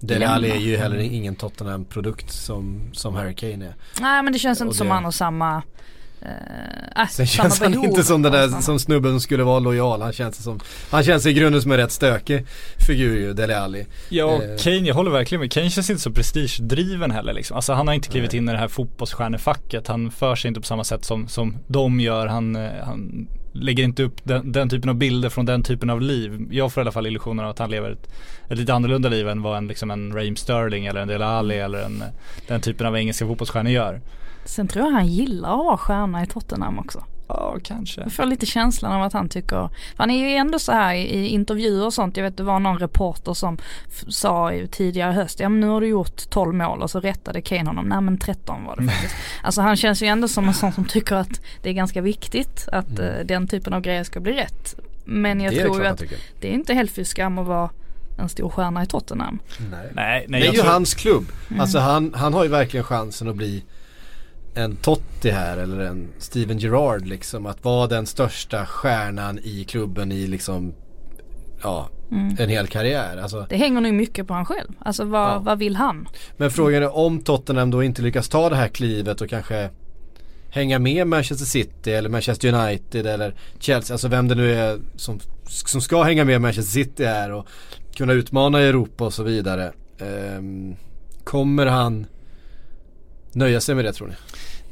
Dele Alli är ju heller ingen Tottenham-produkt som, som Harry Kane är. Nej men det känns inte som det- han har samma eh, äh, Sen samma känns han inte som den där som snubben som skulle vara lojal. Han känns som, han känns i grunden som en rätt stökig figur ju, Dele Alli. Ja och Eh. Kane, jag håller verkligen med. Kane känns inte så prestigedriven heller liksom. Alltså han har inte klivit in i det här fotbollsstjärnefacket. Han för sig inte på samma sätt som, som de gör. Han, eh, han lägger inte upp den, den, typen av bilder från den typen av liv. Jag får i alla fall illusionen av att han lever ett, ett lite annorlunda liv än vad en, liksom en Raheem Sterling eller en Dele Alli eller en, den typen av engelska fotbollsstjärnor gör. Sen tror jag han gillar att vara stjärna i Tottenham också. Ja, kanske. Jag får lite känslan av att han tycker, han är ju ändå så här i, intervjuer och sånt. Jag vet det var någon reporter som sa tidigare i höst, ja men nu har du gjort 12 mål och så rättade Kane honom, nej men 13 var det faktiskt. alltså han känns ju ändå som en sån som tycker att det är ganska viktigt att eh, den typen av grejer ska bli rätt. Men jag tror ju att det är inte helt för skam att vara en stor stjärna i Tottenham. Nej. Nej, nej Det är ju tror, hans klubb. Mm. Alltså han, han har ju verkligen chansen att bli en Totti här eller en Steven Gerrard liksom. Att vara den största stjärnan i klubben i liksom ja, Mm. en hel karriär. Alltså, Det hänger nog mycket på han själv. Alltså vad, Ja. vad vill han? men frågan är om Tottenham då inte lyckas ta det här klivet och kanske hänga med Manchester City eller Manchester United eller Chelsea. Alltså vem det nu är som, som ska hänga med Manchester City här och kunna utmana Europa och så vidare. Ehm, kommer han nöja sig med det tror ni?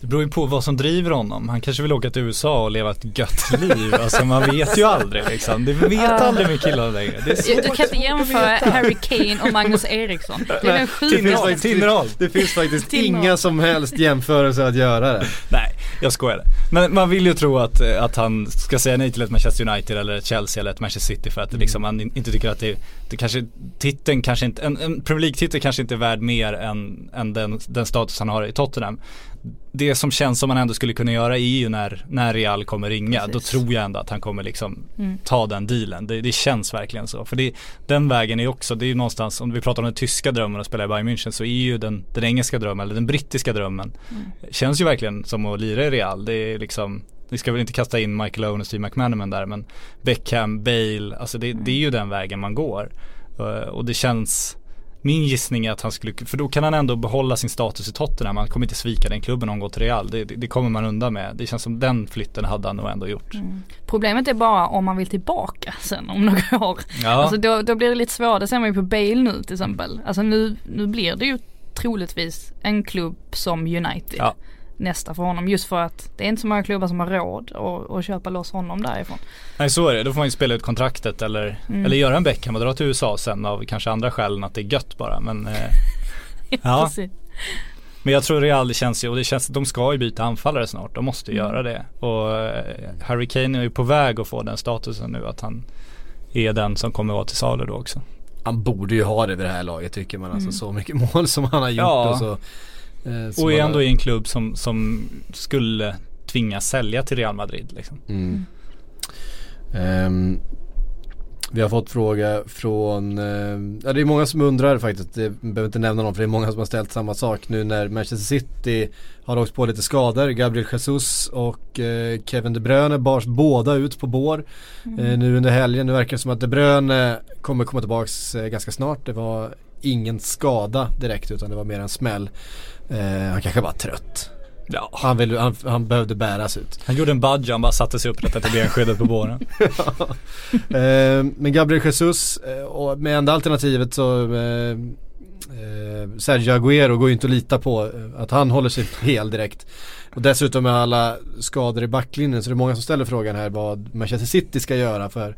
Det beror ju på vad som driver honom. Han kanske vill åka till USA och leva ett gött liv. Alltså man vet ju aldrig liksom. Det vet aldrig med killar längre. Det är så Du kan inte jämföra. Harry Kane och Magnus Eriksson. Det är den sjukaste. Tinneral. Det finns faktiskt inga som helst jämförelser att göra det. Nej, jag skojade. Men man vill ju tro att, eh, att han ska säga nej till ett Manchester United eller ett Chelsea eller ett Manchester City för att det liksom han in- inte tycker att det, det kanske, titeln kanske inte, en, en Premier League-titel kanske inte är värd mer än, än den, den status han har i Tottenham. Det som känns som man ändå skulle kunna göra är ju när, när Real kommer ringa, Precis. då tror jag ändå att han kommer liksom Mm. ta den dealen. Det, det känns verkligen så. För det, den vägen är också, det är ju någonstans, om vi pratar om den tyska drömmen att spela i Bayern München så är ju den, den engelska drömmen, eller den brittiska drömmen, känns ju verkligen som att lira i Real. Det är liksom vi ska väl inte kasta in Michael Owen och Steve McManaman där men Beckham, Bale, alltså det, det är ju den vägen man går. Eh, och det känns min gissning är att han skulle, för då kan han ändå behålla sin status i Tottenham. Han kommer inte svika den klubben om han går till Real. Det, det, det kommer man undan med. Det känns som den flytten hade han nog ändå gjort. Problemet är bara om man vill tillbaka sen om några år. Ja, Alltså då, då blir det lite svårare. Det ser man ju på Bale nu till exempel. Alltså nu, nu blir det ju troligtvis en klubb som United. Ja. Nästa för honom. Just för att det är inte så många klubbar som har råd att, att köpa loss honom därifrån. nej så är det. Då får man ju spela ut kontraktet eller, Mm. eller göra en Beckham och dra till USA sen av kanske andra skäl än att det är gött bara. Men, eh, Ja. Men jag tror Real känns ju, och det känns, de ska ju byta anfallare snart. De måste ju Mm. göra det. Och eh, Harry Kane är ju på väg att få den statusen nu att han är den som kommer vara till salu då också. Han borde ju ha det vid det här laget tycker man. Alltså Mm. så mycket mål som han har gjort Ja. och så. Eh, Och är ändå i en klubb som, som skulle tvingas sälja till Real Madrid liksom. Mm. Ehm, vi har fått fråga från, eh, ja det är många som undrar faktiskt, det behöver inte nämna någon för det är många som har ställt samma sak nu när Manchester City har åkt på lite skador. Gabriel Jesus och eh, Kevin De Bruyne bars båda ut på bår eh, nu under helgen. Nu verkar det som att De Bruyne kommer komma tillbaks ganska snart. Det var ingen skada direkt utan det var mer en smäll. Eh, han kanske var trött. Ja. Han, vill, han, han behövde bäras ut. Han gjorde en budge, han bara satte sig upp rätt efter benskyddet på båren. Eh, men Gabriel Jesus eh, och med enda alternativet så eh, eh, Sergio Aguero går ju inte att lita på eh, att han håller sig hel direkt. Och dessutom med alla skador i backlinjen så det är många som ställer frågan här vad Manchester City ska göra för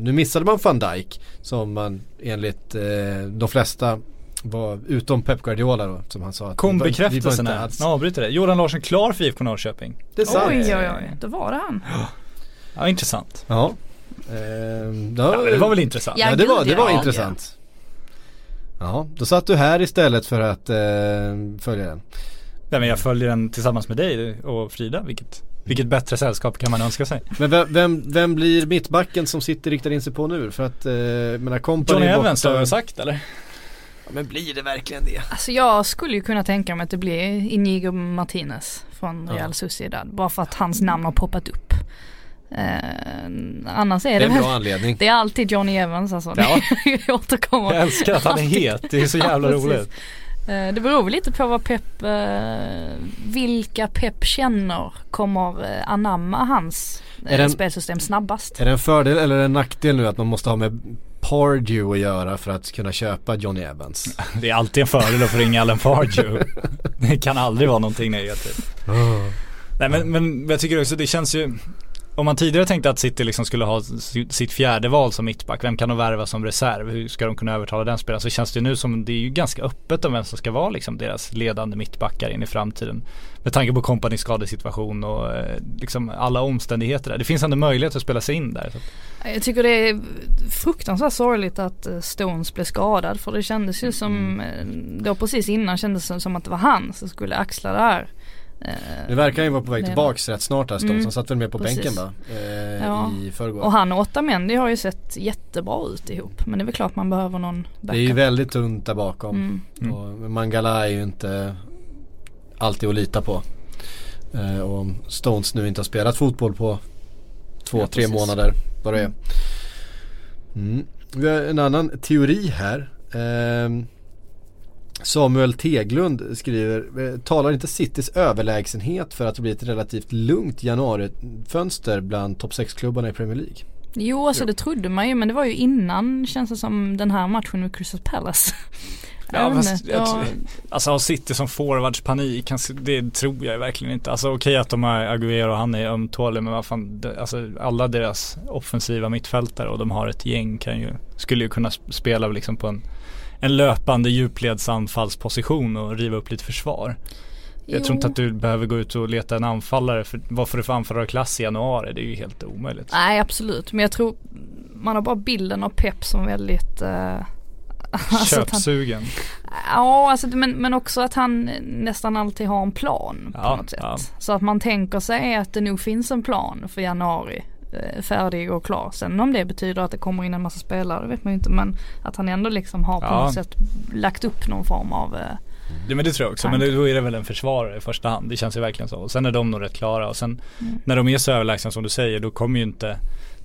nu missade man van Dijk som man enligt eh, de flesta var utom Pep Guardiola då som han sa att Kom bekräftelsen här. alls- Jag avbryter det. Jordan Larsson klar för IFK Norrköping. Det är sant. Oj oj oj, det var det han. Ja, intressant. Ja. Eh, Ja, det var väl intressant. Ja, Ja, det var, det var ja. intressant. Ja, då satt du här istället för att eh, följa den. Nej, men jag följer den tillsammans med dig och Frida, vilket, vilket bättre sällskap kan man önska sig. Men vem, vem, vem blir mittbacken som sitter riktar in sig på nu? För att, eh, jag menar Company Johnny Evans har jag sagt eller? Ja, men blir det verkligen det? Alltså jag skulle ju kunna tänka mig att det blir Inigo Martinez från Ja. Real Sociedad. Bara för att hans namn har poppat upp. Eh, annars är Det det, är en väl bra anledning. Det är alltid Johnny Evans alltså. Ja. Det återkommer. Jag älskar att han är het, det är så jävla Ja, precis. roligt. Eh, Det beror väl lite på vad Pep, eh, vilka Pep känner kommer eh, anamma hans Är den- spelsystem snabbast. Är det en fördel eller en nackdel nu att man måste ha med Pardew att göra för att kunna köpa Johnny Evans? Det är alltid en fördel att få ringa Alan Pardew. Det kan aldrig vara någonting negativt. Nej men, men jag tycker också det känns ju om man tidigare tänkte att City liksom skulle ha si- sitt fjärde val som mittback, vem kan de värva som reserv? Hur ska de kunna övertala den spelaren? Så känns det nu som det är ju ganska öppet om vem som ska vara liksom deras ledande mittbackar in i framtiden. Med tanke på Companys skadesituation och eh, liksom alla omständigheter där. Det finns ändå möjlighet att spela sig in där. Jag tycker det är fruktansvärt sorgligt att eh, Stones blev skadad för det kändes ju som, eh, då precis innan kändes det som att det var han som skulle axla det här. Eh, Det verkar ju vara på väg tillbaks rätt snart Stones. Mm, Han satt väl med på precis. bänken va? Eh, Ja. I förrgår. Och han och Otamendi har ju sett jättebra ut ihop. Men det är väl klart man behöver någon backup. Det är ju väldigt tunt där bakom. Mm. Mm. Och Mangala är ju inte alltid att lita på. Eh, och om Stones nu inte har spelat fotboll på två, Ja, tre precis. månader vad det är. Mm. Vi har en annan teori här. Ehm, Samuel Teglund skriver, eh, talar inte Citys överlägsenhet för att det blir ett relativt lugnt januarifönster bland topp 6-klubbarna i Premier League? Jo alltså det trodde man ju men det var ju innan känns det som den här matchen med Crystal Palace. Ja, fast ja, Alltså ha City som forwards panik, kanske- det tror jag verkligen inte. Alltså okej att de har Agüero och han är ömtålig men vad fan, alltså alla deras offensiva mittfältare och de har ett gäng kan ju, skulle ju kunna sp- spela liksom på en, en löpande djupledsanfallsposition och riva upp lite försvar. Jag jo. tror inte att du behöver gå ut och leta en anfallare för vad får du för anfallarklass i januari? Det är ju helt omöjligt. Nej absolut men jag tror man har bara bilden av Pep som väldigt eh, alltså att han, Köpsugen. Ja alltså men, men också att han nästan alltid har en plan på Ja, något sätt. ja. Så att man tänker sig att det nog finns en plan för januari. Eh, Färdig och klar. Sen om det betyder att det kommer in en massa spelare det vet man ju inte men att han ändå liksom har på Ja. något sätt lagt upp någon form av eh, Det, men det tror jag också, men det, då är det väl en försvarare i första hand. Det känns ju verkligen så. Och sen är de nog rätt klara och sen Mm. när de är så överlägsna som du säger då kommer ju inte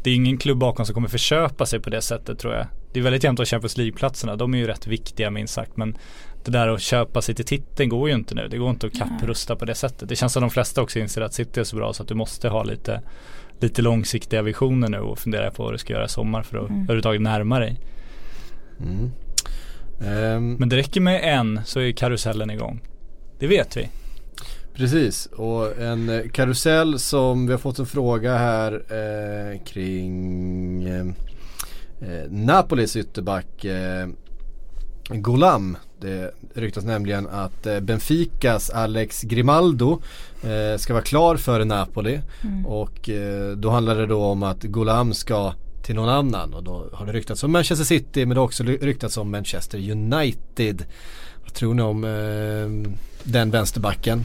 Det är ingen klubb bakom som kommer förköpa sig på det sättet tror jag. Det är väldigt jämnt att Champions League-platserna. De är ju rätt viktiga minst sagt men det där att köpa sig till titeln går ju inte nu. Det går inte att kapprusta på det sättet. Det känns som de flesta också inser att City är så bra så att du måste ha lite Lite långsiktiga visioner nu och fundera på vad du ska göra i sommar för att Mm. överhuvudtaget närma dig. Mm. Ehm, Men det räcker med en så är karusellen igång. Det vet vi. Precis och en eh, karusell som vi har fått en fråga här eh, kring eh, eh, Napolis ytterback eh, Golam. Det ryktas nämligen att eh, Benficas Alex Grimaldo eh, ska vara klar för Napoli och eh, då handlar det då om att Golam ska till någon annan och då har det ryktats om Manchester City men det har också ryktats om Manchester United. Vad tror ni om eh, den vänsterbacken?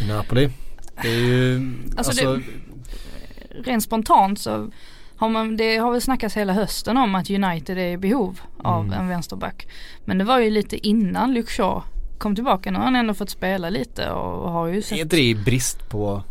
i Napoli. Det är ju, Alltså alltså, det- rent spontant så har man, det har väl snackats hela hösten om att United är i behov av Mm. en vänsterback. Men det var ju lite innan Luke Shaw kom tillbaka. Nu har han ändå fått spela lite och har ju är sett inte det i brist på,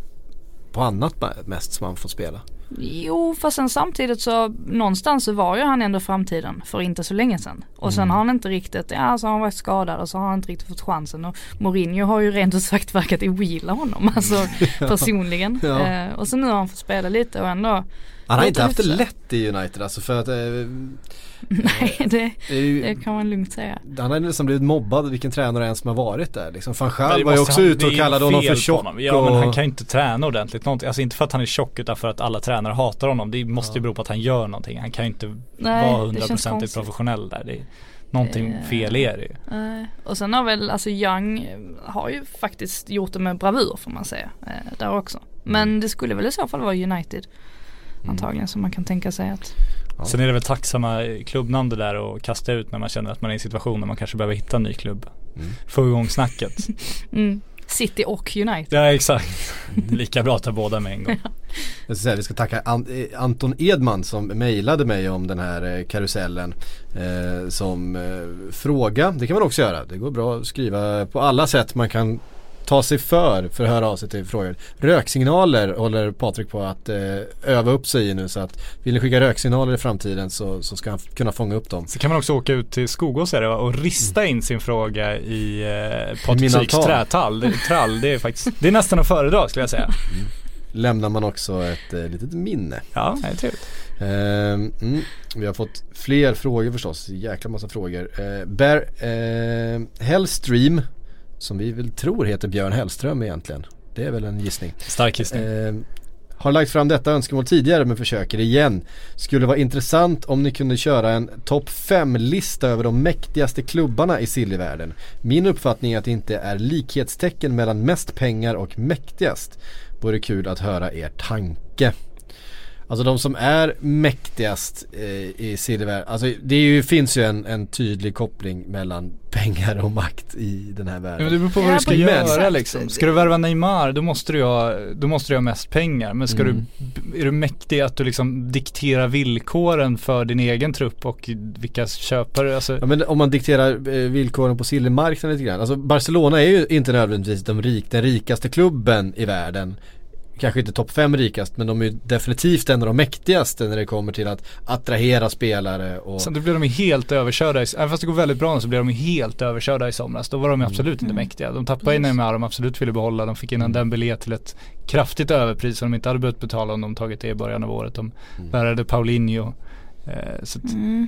på annat mest som man får spela? Jo fast sen samtidigt så någonstans så var ju han ändå framtiden för inte så länge sedan. Och sen Mm. har han inte riktigt, ja så har han varit skadad och så har han inte riktigt fått chansen. Och Mourinho har ju rent ut sagt verkat ogilla honom alltså personligen. Ja. Eh, och så nu har han fått spela lite och ändå Han har inte haft det lätt i United alltså för att eh, Nej det, det kan man lugnt säga. han har nästan blivit mobbad vilken tränare än som har varit där liksom. Van Gaal det var ju också ute och kallade honom fel för på tjock honom. Ja och... men han kan ju inte träna ordentligt. Någonting. Alltså inte för att han är tjock utan för att alla tränare hatar honom. Det måste ju bero på att han gör någonting. Han kan ju inte Nej, vara det känns 100% konstigt. professionell där. Det är, någonting Eh, fel är det ju. Eh, och sen har väl, alltså Young eh, har ju faktiskt gjort det med bravur får man säga. eh, där också. Men det skulle väl i så fall vara United. Antagligen som man kan tänka sig att Ja. Sen är det väl tacksamma klubbnamn det där att kasta ut när man känner att man är i en situation där man kanske behöver hitta en ny klubb. Mm. Få igång snacket. mm, City och United. ja exakt. Lika bra att ta båda med en gång. Jag ska säga, vi ska tacka An- eh, Anton Edman som mejlade mig om den här eh, karusellen eh, som eh, fråga. Det kan man också göra. Det går bra att skriva på alla sätt man kan ta sig för för att höra av sig till frågor. Röksignaler håller Patrik på att eh, öva upp sig i nu så att vill ni skicka röksignaler i framtiden så, så ska han kunna fånga upp dem. Så kan man också åka ut till Skogås är det, och rista in sin fråga i eh, Patrik min Syks altan. trätall. Det, trall, det är faktiskt, det är nästan att föredra skulle jag säga. Lämnar man också ett eh, litet minne. Ja, det är trevligt. Ehm, mm, vi har fått fler frågor förstås, jäkla massa frågor. Uh, Bear uh, Hellstream, som vi väl tror heter Björn Hellström egentligen. Det är väl en gissning. Stark gissning. Ehm, Har lagt fram detta önskemål tidigare men försöker igen. Skulle vara intressant om ni kunde köra en topp 5-lista över de mäktigaste klubbarna i sillivärlden. Min uppfattning är att det inte är likhetstecken mellan mest pengar och mäktigast. Vore kul att höra er tanke. Alltså de som är mäktigast eh, i silvervärlden, alltså det ju, finns ju en, en tydlig koppling mellan pengar och makt i den här Ja, världen. men det beror på vad Ja, du ska på- göra liksom. Ska du värva Neymar då måste du ha, då måste du ha mest pengar. Men ska Mm. du, är du mäktig att du liksom dikterar villkoren för din egen trupp och vilka köpare, alltså Ja, men om man dikterar eh, villkoren på silvermarknaden lite grann. Alltså Barcelona är ju inte nödvändigtvis de rik, den rikaste klubben i världen. Kanske inte topp fem rikast men de är ju definitivt en av de mäktigaste när det kommer till att attrahera spelare och Sen då blev de ju helt överkörda, i, även fast det går väldigt bra nu så blev de ju helt överkörda i somras. Då var de ju absolut inte mäktiga. De tappade in Neymar de absolut ville behålla. De fick in en Dembélé till ett kraftigt överpris som de inte hade behövt betala om de tagit det i början av året. De värvade Paulinho. Eh, så att, Mm.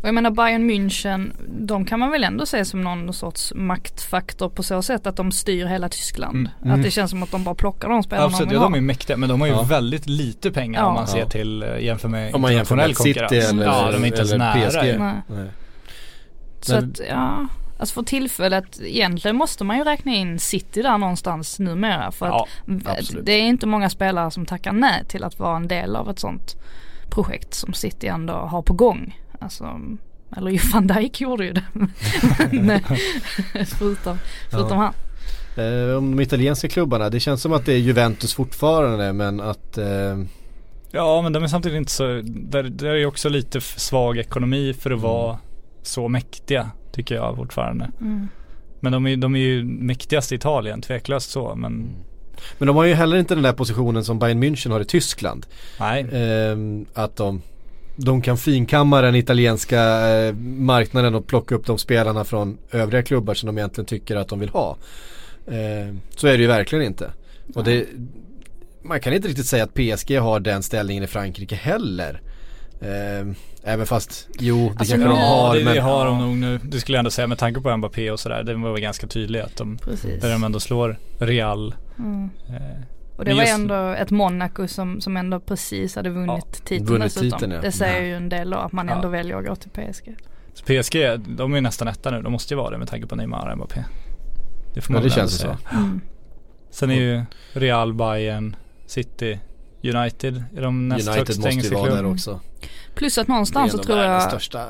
Och jag menar Bayern München, de kan man väl ändå se som någon sorts maktfaktor på så sätt att de styr hela Tyskland. Mm. Att det känns som att de bara plockar de spelarna absolut, de ja, vill de är ha. mäktiga men de har ju Ja. väldigt lite pengar Ja. om man ser Ja. till eh, jämför med om man jämför med internationell City konkurrens. eller, ja, de är inte ens eller nära. PSG. Nej. Nej. Så Men- att ja, alltså för tillfället egentligen måste man ju räkna in City där någonstans numera. För Ja, att absolut. det är inte många spelare som tackar nej till att vara en del av ett sånt projekt som City ändå har på gång. Alltså, eller ju van Dijk gjorde ju det. Men, eh, förutom, förutom han. Eh, om de italienska klubbarna, det känns som att det är Juventus fortfarande men att eh, Ja men de är samtidigt inte så, där, där är ju också lite svag ekonomi för att vara så mäktiga tycker jag fortfarande. Mm. Men de är, de är ju mäktigast i Italien, tveklöst så men Men de har ju heller inte den där positionen som Bayern München har i Tyskland. nej. Ehm, att de, de kan finkamma den italienska eh, marknaden och plocka upp de spelarna från övriga klubbar som de egentligen tycker att de vill ha. Ehm, så är det ju verkligen inte. Och det, man kan inte riktigt säga att PSG har den ställningen i Frankrike heller. Ehm, även fast, jo det Alltså, kanske de nu- har det, men det har de nog nu. Det skulle jag ändå säga med tanke på Mbappé och sådär. Det var väl ganska tydligt att de, Precis. där de ändå slår Real. Mm. Och det Men var just- ändå ett Monaco som, som ändå precis hade vunnit titeln vunnit dessutom. titeln, ja. Det säger ju en del då att man Ja. ändå väljer att gå till PSG. så PSG, de är ju nästan etta nu. De måste ju vara det med tanke på Neymar och Mbappé. Det får Ja, man det väl ändå känns säga. så. Mm. Sen är ju Real, Bayern, City, United är de näst United högst måste ju vara där också. Plus att Det någonstans så tror jag största eh,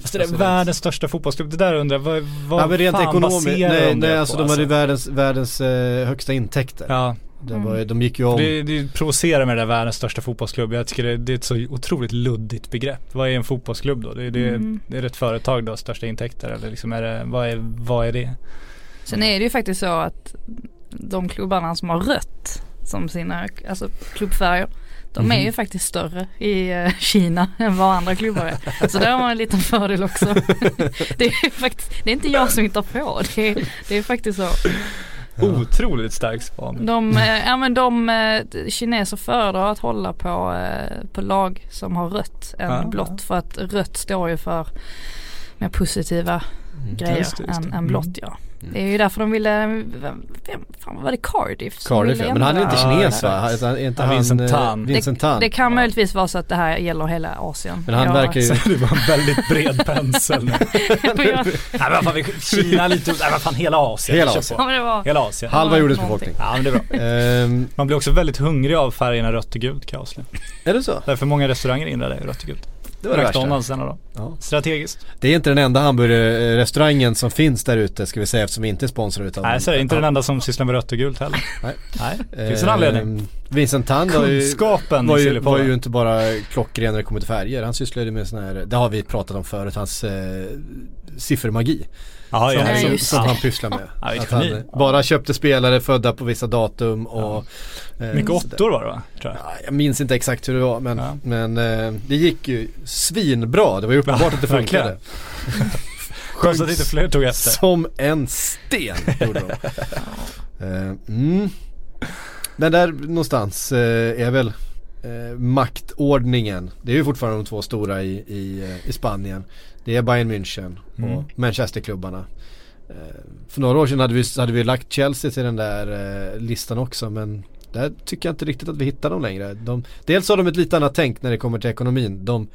Fast det är alltså, världens största fotbollsklubb. Det där undrar jag, vad, vad Ja men rent fan ekonomiskt, baserar nej, de det nej på, alltså de hade ju världens, världens eh, högsta intäkter. Ja, Det var, de gick ju om. det, det provocerar med det där världens största fotbollsklubb. Jag tycker det, det är ett så otroligt luddigt begrepp. Vad är en fotbollsklubb då? Det, det, Mm. det är ett företag då, största intäkter eller liksom är det, vad är, vad är det? Sen är det ju faktiskt så att de klubbarna som har rött som sina alltså klubbfärger de är ju faktiskt större i eh, Kina än vad andra klubbar är. Så där har man en liten fördel också. Det är faktiskt, det är inte jag som hittar på. Det är, det är faktiskt så. Otroligt stark spaning. De, eh, ja men de eh, kineser föredrar att hålla på, eh, på lag som har rött än Ja. blått. För att rött står ju för mer positiva grejer Mm, Just det, just det. än, än blått ja. Det är ju därför de ville, vem, vem fan var det Cardiff? Cardiff ja. Men han är inte Ja, kines ja. va? Han- Är inte Ja, han, Vincent Tan. Vincent Tan. Det kan möjligtvis vara så att det här gäller hela Asien. Men han Jag- verkar ju- det var en väldigt bred pensel. nej men vad fan, vi- Kina lite, nej vad fan hela Asien. Hela Asien. Ja men det var Hela Asien. Halva Ja, jordens befolkning. Ja men det är bra. Ehm, Man blir också väldigt hungrig av färgerna rött och gult kan jag avslöja. är det så? Därför många restauranger inredda i rött och gult. Det var det värsta. McDonalds en av dem. Ja. Strategiskt. Det är inte den enda hamburgerrestaurangen som finns där ute ska vi säga eftersom vi inte är sponsrade utav Nej så är det inte den enda som sysslar med rött och gult heller. Nej. Nej, finns en anledning. Ehm, Vincent Tan var ju, var ju, var ju inte bara klockren när det kommer till färger. Han sysslade med sån här, det har vi pratat om förut, hans eh, siffermagi. Ja, som, ja, Ja, som, som han pysslar med. Ja, att han bara köpte spelare födda på vissa datum och eh, Mycket åttor var det va? Tror jag. Ja, jag minns inte exakt hur det var men, Ja. men eh, det gick ju svinbra. Det var ju uppenbart att det funkade. Konstigt att inte fler tog efter. Som en sten gjorde de. Eh, mm. Men där någonstans eh, är väl eh, maktordningen. Det är ju fortfarande de två stora i, i, eh, i Spanien. Det är Bayern München och Mm. Manchesterklubbarna. Eh, för några år sedan hade vi, hade vi lagt Chelsea till den där eh, listan också men Där tycker jag inte riktigt att vi hittar dem längre. De, dels har de ett lite annat tänk när det kommer till ekonomin. De,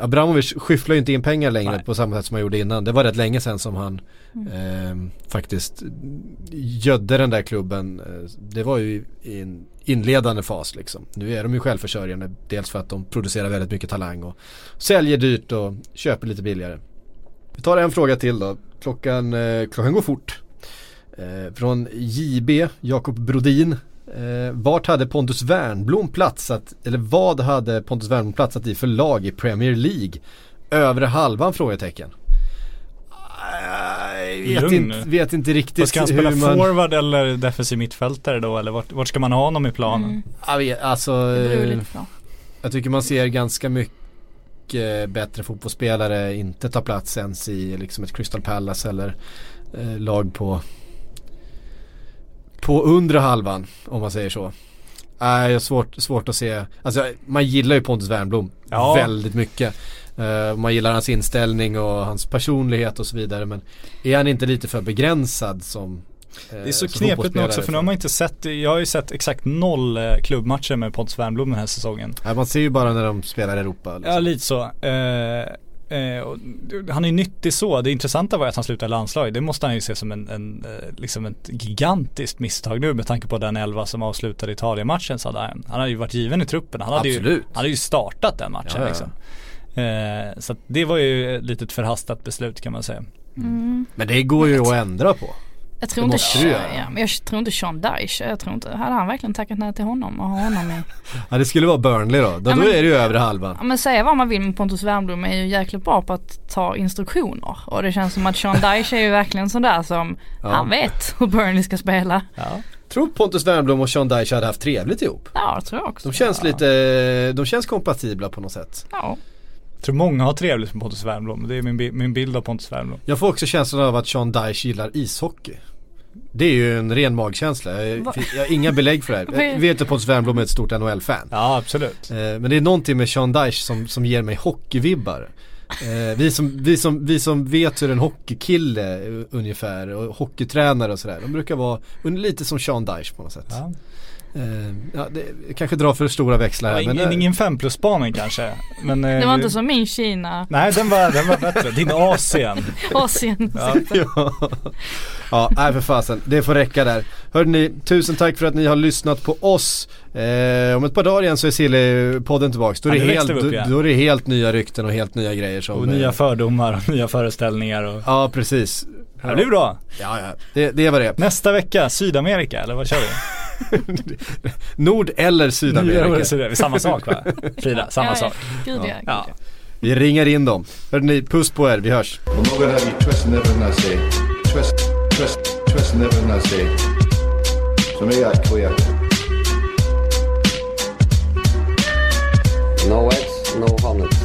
Abramovic skyfflar ju inte in pengar längre Nej. på samma sätt som han gjorde innan. Det var rätt länge sedan som han eh, faktiskt gödde den där klubben. Eh, Det var ju i en inledande fas liksom. Nu är de ju självförsörjande. Dels för att de producerar väldigt mycket talang och säljer dyrt och köper lite billigare. Vi tar en fråga till då. Klockan, eh, klockan går fort. Eh, från JB, Jakob Brodin. Eh, vart hade Pontus Wernbloom platsat, eller vad hade Pontus Wernbloom platsat i för lag i Premier League? Övre halvan? Frågetecken. Ah, Vet, Lugn inte, vet inte riktigt ska han spela hur man... forward eller defensiv mittfältare då eller vart, vart ska man ha honom i planen? Mm. Jag vet, alltså, jag tycker man ser ganska mycket bättre fotbollsspelare inte ta plats ens i liksom ett Crystal Palace eller eh, lag på på undre halvan om man säger så. Nej, jag har svårt, svårt att se. Alltså man gillar ju Pontus Wernbloom Ja. väldigt mycket. Eh, man gillar hans inställning och hans personlighet och så vidare. Men är han inte lite för begränsad som eh, Det är så knepigt nu också för nu har man inte sett, jag har ju sett exakt noll eh, klubbmatcher med Pontus Wernbloom den här säsongen. Nej, man ser ju bara när de spelar i Europa. Liksom. Ja lite så. Eh, eh, han är ju nyttig så. Det intressanta var ju att han slutade i landslaget. Det måste han ju se som en, en liksom ett gigantiskt misstag nu med tanke på den elva som avslutade Italien-matchen. Så hade han, han hade ju varit given i truppen. Han hade, ju, Absolut. han hade ju startat den matchen Ja, ja. liksom. Eh, så att det var ju ett litet förhastat beslut kan man säga. Mm. Men det går ju att ändra på. Jag tror Det inte, ja, men jag tror inte Sean Dyche, jag tror inte, hade han verkligen tackat nej till honom och ha honom i Ja det skulle vara Burnley då. Då, Ja, då men- är det ju övre halvan. Ja men säga vad man vill men Pontus Wernbloom är ju jäkligt bra på att ta instruktioner och det känns som att Sean Dyche är ju verkligen sån där som Ja. han vet hur Burnley ska spela. Ja. Tror Pontus Wernbloom och Sean Dyche hade haft trevligt ihop. Ja det tror jag också. De känns ja. lite, de känns kompatibla på något sätt. Ja. Jag tror många har trevligt med Pontus Wernbloom. Det är min, min bild av Pontus Wernbloom. Jag får också känslan av att Sean Dyche gillar ishockey. Det är ju en ren magkänsla. Jag, jag har inga belägg för det här. är- Jag vet att Pontus Wernbloom är ett stort NHL-fan. Ja absolut. Eh, Men det är någonting med Sean Dyche som, som ger mig hockeyvibbar. Eh, vi, som, vi, som, vi som vet hur en hockeykille eh, ungefär och hockeytränare och sådär. De brukar vara lite som Sean Dyche på något sätt. Ja. Eh, ja, det, kanske drar för stora växlar Ja, här. men, ingen, eh, ingen fem plus spaning kanske. Men, eh, Det var inte som min Kina, Nej den var, den var bättre. Din Asien. Asien. Ja. ja, ja nej för fasen. Det får räcka där. Hörde ni, tusen tack för att ni har lyssnat på oss. Eh, om ett par dagar igen så är Silly-podden tillbaks. Då är, Ja, helt, upp då, då är det helt nya rykten och helt nya grejer som... Och nya fördomar och nya föreställningar och Ja precis. Det blir bra. Ja, ja. Det, det var det. Nästa vecka, Sydamerika eller vad kör vi? Nord eller Sydamerika. Sydamerika. Samma sak va? Frida, samma ja, sak. Gud ja, Ja. ja. Vi ringer in dem. Hörde ni, puss på er, vi hörs. No eggs, no omelets.